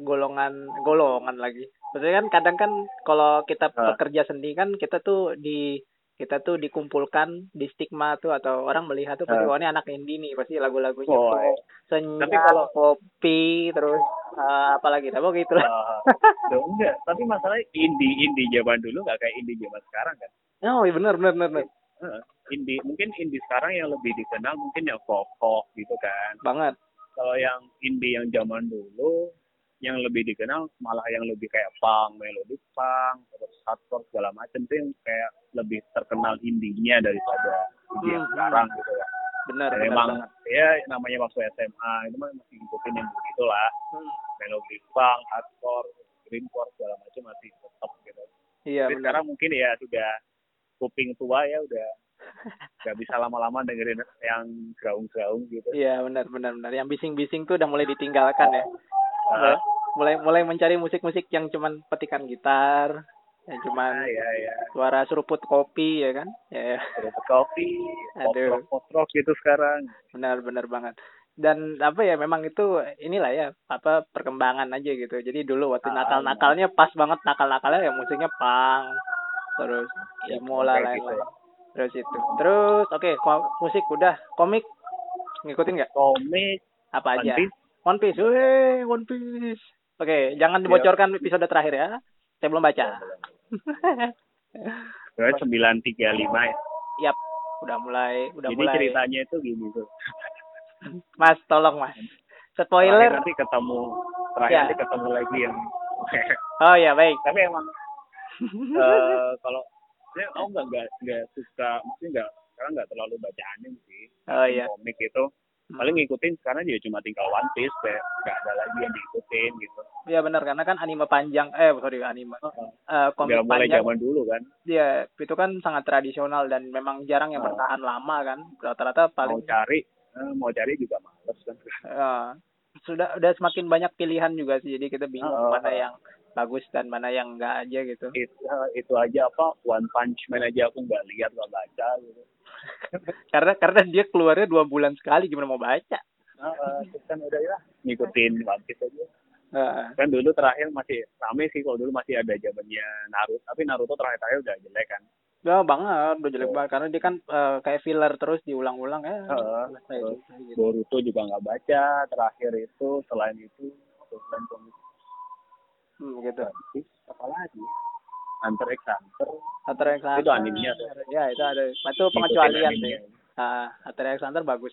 golongan golongan lagi? Maksudnya kan kadang kan kalau kita Ah. pekerja seni kan kita tuh di kita tuh dikumpulkan di stigma tuh atau orang melihat tuh pasti Ah. oh ini anak indie nih pasti lagu-lagunya Oh, tuh iya. senja, Tapi kalau- kopi terus eh, apa lagi? Apa gitu lah. Ah, tuh, enggak tapi masalahnya indie indie zaman dulu nggak kayak indie zaman sekarang kan Oh iya benar benar benar. Heeh. indie mungkin indie sekarang yang lebih dikenal mungkin yang folk folk gitu kan banget. kalau yang indie yang zaman dulu yang lebih dikenal malah yang lebih kayak punk, melodi punk, terus hardcore segala macam itu yang kayak lebih terkenal indinya daripada indie yang Hmm. sekarang gitu ya. Benar Dan benar emang banget. ya namanya waktu SMA itu mah masih ngikutin yang begitulah Hmm. melodi punk, hardcore, greencore segala macam masih tetap gitu. Iya Tapi benar. sekarang mungkin ya sudah kuping tua ya udah nggak bisa lama-lama dengerin yang gaung-gaung gitu. Iya benar benar benar. Yang bising-bising tuh udah mulai ditinggalkan ya. Ah, Mulai mulai mencari musik-musik yang cuman petikan gitar, yang cuman ah, ya ya. suara seruput kopi ya kan? Ya, ya. Terus kopi, Aduh. pop rock gitu sekarang. benar benar banget. Dan apa ya memang itu inilah ya apa perkembangan aja gitu. Jadi dulu waktu Ah, nakal-nakalnya pas banget nakal-nakalnya ya musiknya punk, terus Ya, emo lah kayak gitu lain-lain. Terus itu. Terus oke ko- musik udah, komik ngikutin nggak? Komik, Apa aja? One Piece, One Piece, weh, One Piece. Oke, jangan Iya. dibocorkan episode terakhir ya. Saya belum baca. Terus 935 ya. Yap, udah mulai, udah Jadi mulai. ceritanya itu gini tuh. Mas, tolong Mas. Terakhir Spoiler. nanti ketemu, terakhir Ya. nanti ketemu lagi yang. Oh ya baik. Tapi emang eh kalau saya aku nggak nggak nggak suka, maksudnya nggak sekarang nggak terlalu baca anime sih. Oh iya. Komik itu paling ngikutin sekarang juga cuma tinggal One Piece, kayak nggak ada lagi yang diikutin gitu. Iya benar karena kan anime panjang, eh sorry anime, eh komik Udah mulai panjang, zaman dulu kan. dia itu kan sangat tradisional dan memang jarang yang Oh. bertahan lama kan. Rata-rata Mau paling cari, eh, mau cari juga males kan. eh, sudah udah semakin banyak pilihan juga sih. Jadi kita bingung Oh. mana yang bagus dan mana yang enggak aja gitu. itu, itu aja apa One Punch Man aja aku nggak lihat nggak baca gitu. Karena karena dia keluarnya dua bulan sekali gimana mau baca? Nah, terus kan udah ya ngikutin One Piece aja. Heeh. Kan dulu terakhir masih rame sih kalau dulu masih ada zamannya Naruto, tapi Naruto terakhir-terakhir udah jelek kan. Ya banget, udah jelek banget karena dia kan eh, kayak filler terus diulang-ulang ya. Heeh. selesai Terus selesai gitu. Boruto juga nggak baca, terakhir itu selain itu selain komik Hmm, gitu. One Piece apa lagi? Hunter x Hunter. Hunter x Hunter. Itu animenya tuh. Ya, itu ada. Itu pengecualian sih. Ah, Hunter x Hunter bagus.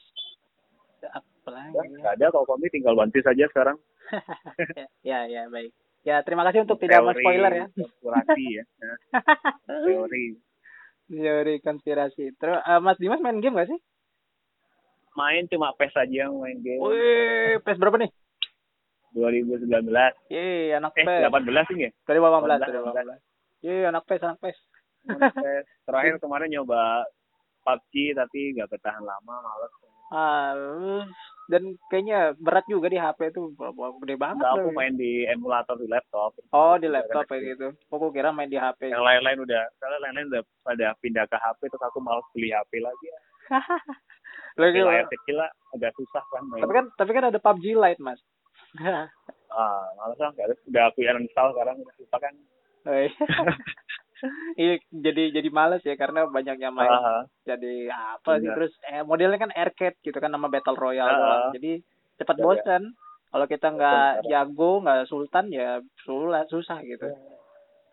Apa lagi? Udah, nggak ada kalau komik tinggal One Piece aja sekarang. ya, ya, baik. Ya, terima kasih untuk tidak Teori men-spoiler ya. Konspirasi ya. Teori. Teori konspirasi. Terus eh, Mas Dimas main game gak sih? Main cuma PES aja main game. Wih, PES berapa nih? 2019. Yeay, anak Eh, PES. 18 sih ya? 2018, 18. 2018. Yeay, anak PES, anak PES. PES. Terakhir kemarin nyoba PUBG tapi nggak bertahan lama, males. Ah, dan kayaknya berat juga di HP tuh, gede banget. Nggak, aku main di emulator di laptop. Oh, di laptop kayak gitu. Aku kira main di HP. Yang lain-lain udah, kalau lain-lain udah pada pindah ke HP, terus aku malas beli HP lagi. Lagi, Di layar kecil lah, agak susah kan main. tapi kan tapi kan ada PUBG Lite, Mas. Ah, males lah, nggak ada. Udah aku yang install sekarang, udah lupa kan. Iya. Iya, jadi jadi males ya karena banyak yang main. Ah, Jadi apa sih Benar. terus eh, modelnya kan arcade gitu kan nama Battle Royale doang. Jadi cepat Benar. bosan. Kalau kita nggak jago, nggak sultan ya susah susah gitu.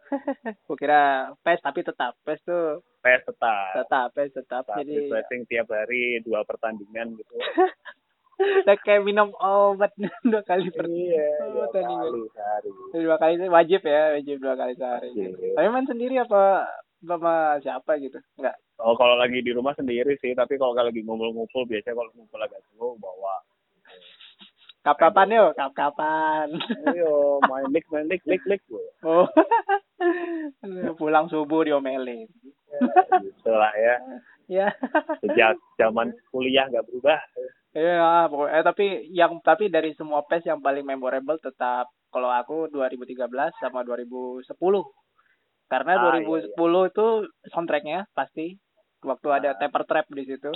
Gue kira PES tapi tetap PES tuh PES tetap. tetap PES tetap. Tetap Jadi refreshing tiap hari dua pertandingan gitu. udah kayak minum obat dua kali per iya, Oh, dua tandingan. kali sehari. dua kali wajib ya wajib dua kali sehari. Gitu. Tapi main sendiri apa sama siapa gitu? Enggak. Oh kalau lagi di rumah sendiri sih, tapi kalau lagi ngumpul-ngumpul biasanya kalau ngumpul agak slow bawa. Kap-kapan yuk, kap-kapan. Ayo main lik main lik lik lik. Oh. Pulang subuh diomelin. gitu lah ya. ya Sejak zaman kuliah nggak berubah. Iya, pokoknya eh, tapi yang tapi dari semua PES yang paling memorable tetap kalau aku 2013 sama 2010. Karena Ah, 2010 itu soundtracknya pasti waktu ada Ah. Taper Trap di situ.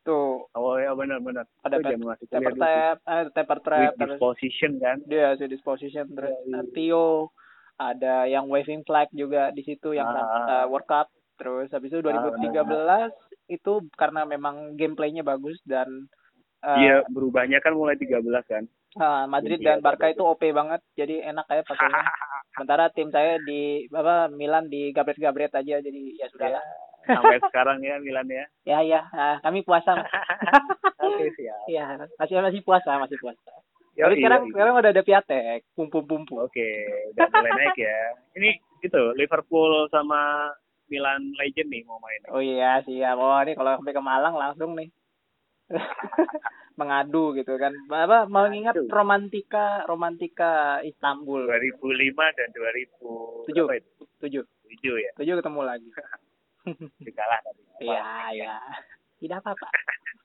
Tuh, Oh ya benar-benar. ada Itu Taper. Trap, eh, Taper Trap With terus disposition kan. dia si disposition terus Iya, iya. eh, Tio, ada yang waving flag juga di situ yang Ah. eh, World Cup. Terus habis itu 2013 itu karena memang gameplaynya bagus dan eh, Iya, berubahnya kan mulai 13 kan. Nah, Madrid Iya, dan Barca itu OP banget, jadi enak kayak pakainya. Sementara tim saya di apa Milan di gabret-gabret aja, jadi ya sudah Ya, lah. sampai sekarang ya Milan ya. Ya ya, ah, kami puasa. Oke, siap. Iya, masih masih puasa, masih puasa. Yoi, Tapi sekarang yoi. sekarang udah ada Piatek, pumpu-pumpu. Oke, udah mulai naik ya. Ini itu Liverpool sama Milan Legend nih mau main. Oh iya siap. Oh ini kalau sampai ke Malang langsung nih. Mengadu gitu kan. Apa mengingat Aduh. romantika romantika Istanbul. 2005 dan 2000 Tujuh. berapa itu? Tujuh. Tujuh ya. Tujuh ketemu lagi. Dikalah tadi. Iya, iya. Tidak apa-apa.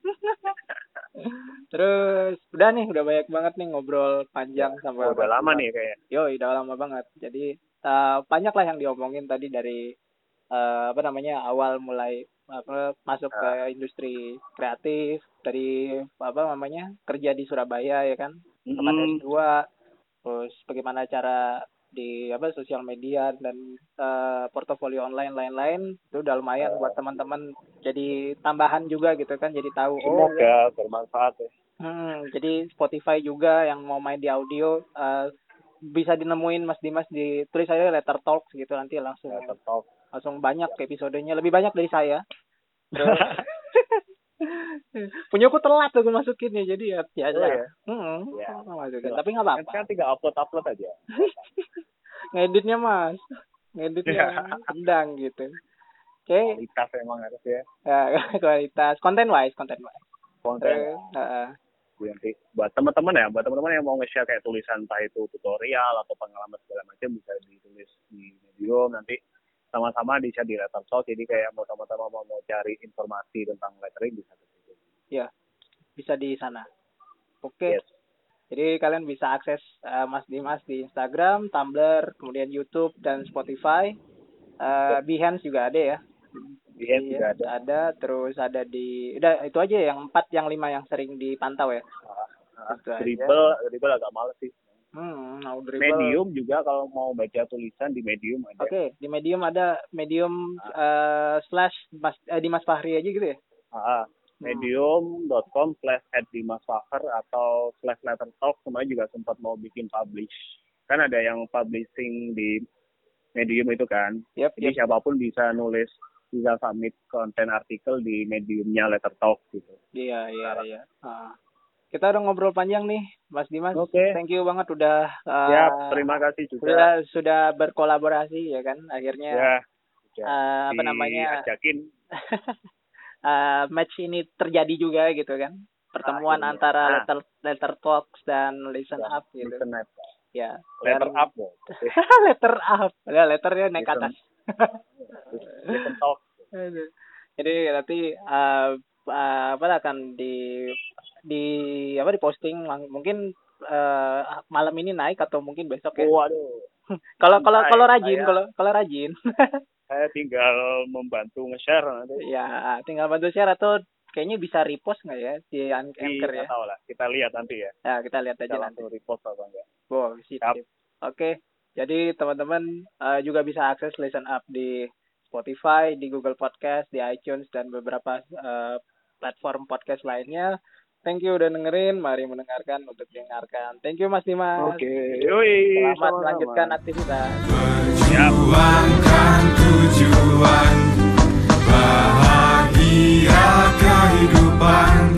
Terus udah nih, udah banyak banget nih ngobrol panjang sampai Oh, udah lama nih kayak. Yo, udah lama banget. Jadi eh, banyak lah yang diomongin tadi dari eh, apa namanya awal mulai apa masuk ke industri kreatif dari apa namanya kerja di Surabaya ya kan? Tempat Hmm, S2 terus bagaimana cara di apa sosial media dan eh, portofolio online lain-lain itu udah lumayan buat teman-teman. Jadi tambahan juga gitu kan jadi tahu oh Semoga bermanfaat ya. hmm, jadi Spotify juga yang mau main di audio eh, bisa dinemuin Mas Dimas di tulis aja letter talk gitu nanti langsung Ya, tetap. Langsung banyak episodenya lebih banyak dari saya Terus, punya aku telat aku masukin ya jadi ya biasa Oh, ya? Hmm, Ya. masukin. tapi nggak apa-apa Kan tinggal upload-upload aja. ngeditnya mas ngeditnya sedang gitu oke Kualitas emang harus ya. ya, kualitas konten wise konten wise Konten. Terus, heeh. nanti buat teman-teman ya buat teman-teman yang mau nge-share kayak tulisan entah itu tutorial atau pengalaman segala macam bisa ditulis di medium nanti sama-sama di di letter jadi kayak mau sama-sama mau, mau cari informasi tentang lettering bisa ke situ. Ya bisa di sana. Oke. Yes. jadi kalian bisa akses eh, Mas Dimas di Instagram Tumblr kemudian YouTube dan Spotify. Eh, Behance juga ada ya? Iya, juga ada. ada terus ada di udah itu aja yang empat yang lima yang sering dipantau ya? Aja. dribble dribble agak males sih hmm dribble. Medium juga kalau mau baca tulisan di medium ada. Oke, di Medium ada Medium eh, slash Mas eh, Dimas Fahri aja gitu ya? Ah, medium.com slash at Dimas Fakhr atau slash letter talk semuanya juga sempat mau bikin publish. Kan ada yang publishing di medium itu kan? Yap, jadi yap. siapa pun bisa nulis bisa submit konten artikel di mediumnya letter talk gitu. Iya, iya, iya. Ah. Kita udah ngobrol panjang nih, Mas Dimas. Oke. Thank you banget udah eh, siap terima kasih juga sudah sudah berkolaborasi ya kan akhirnya ya eh, apa namanya diajakin eh, match ini terjadi juga gitu kan pertemuan Akhirnya. antara Ah. letter letter talks dan listen up gitu listen up ya letter Dan- up loh letter up ya letternya naik Listen. atas listen talk. Jadi nanti eh, eh, apa akan di di apa di posting lang- mungkin eh, malam ini naik atau mungkin besok ya. waduh Kalau kalau kalau rajin, kalau kalau rajin. saya tinggal membantu nge-share nanti ya, tinggal bantu share atau kayaknya bisa repost nggak ya di Di- Anchor ya. tahu lah kita lihat nanti ya Ya, kita lihat aja kita nanti. langsung repost apa enggak Wow, sip. Oke. Jadi teman-teman eh, juga bisa akses Listen Up di Spotify, di Google Podcast, di iTunes dan beberapa eh, platform podcast lainnya. Thank you udah dengerin. Mari mendengarkan untuk dengarkan. Thank you Mas Dimas. Yoi, Selamat sama-sama. melanjutkan aktivitas. Perjuangkan tujuan Bahagia kehidupan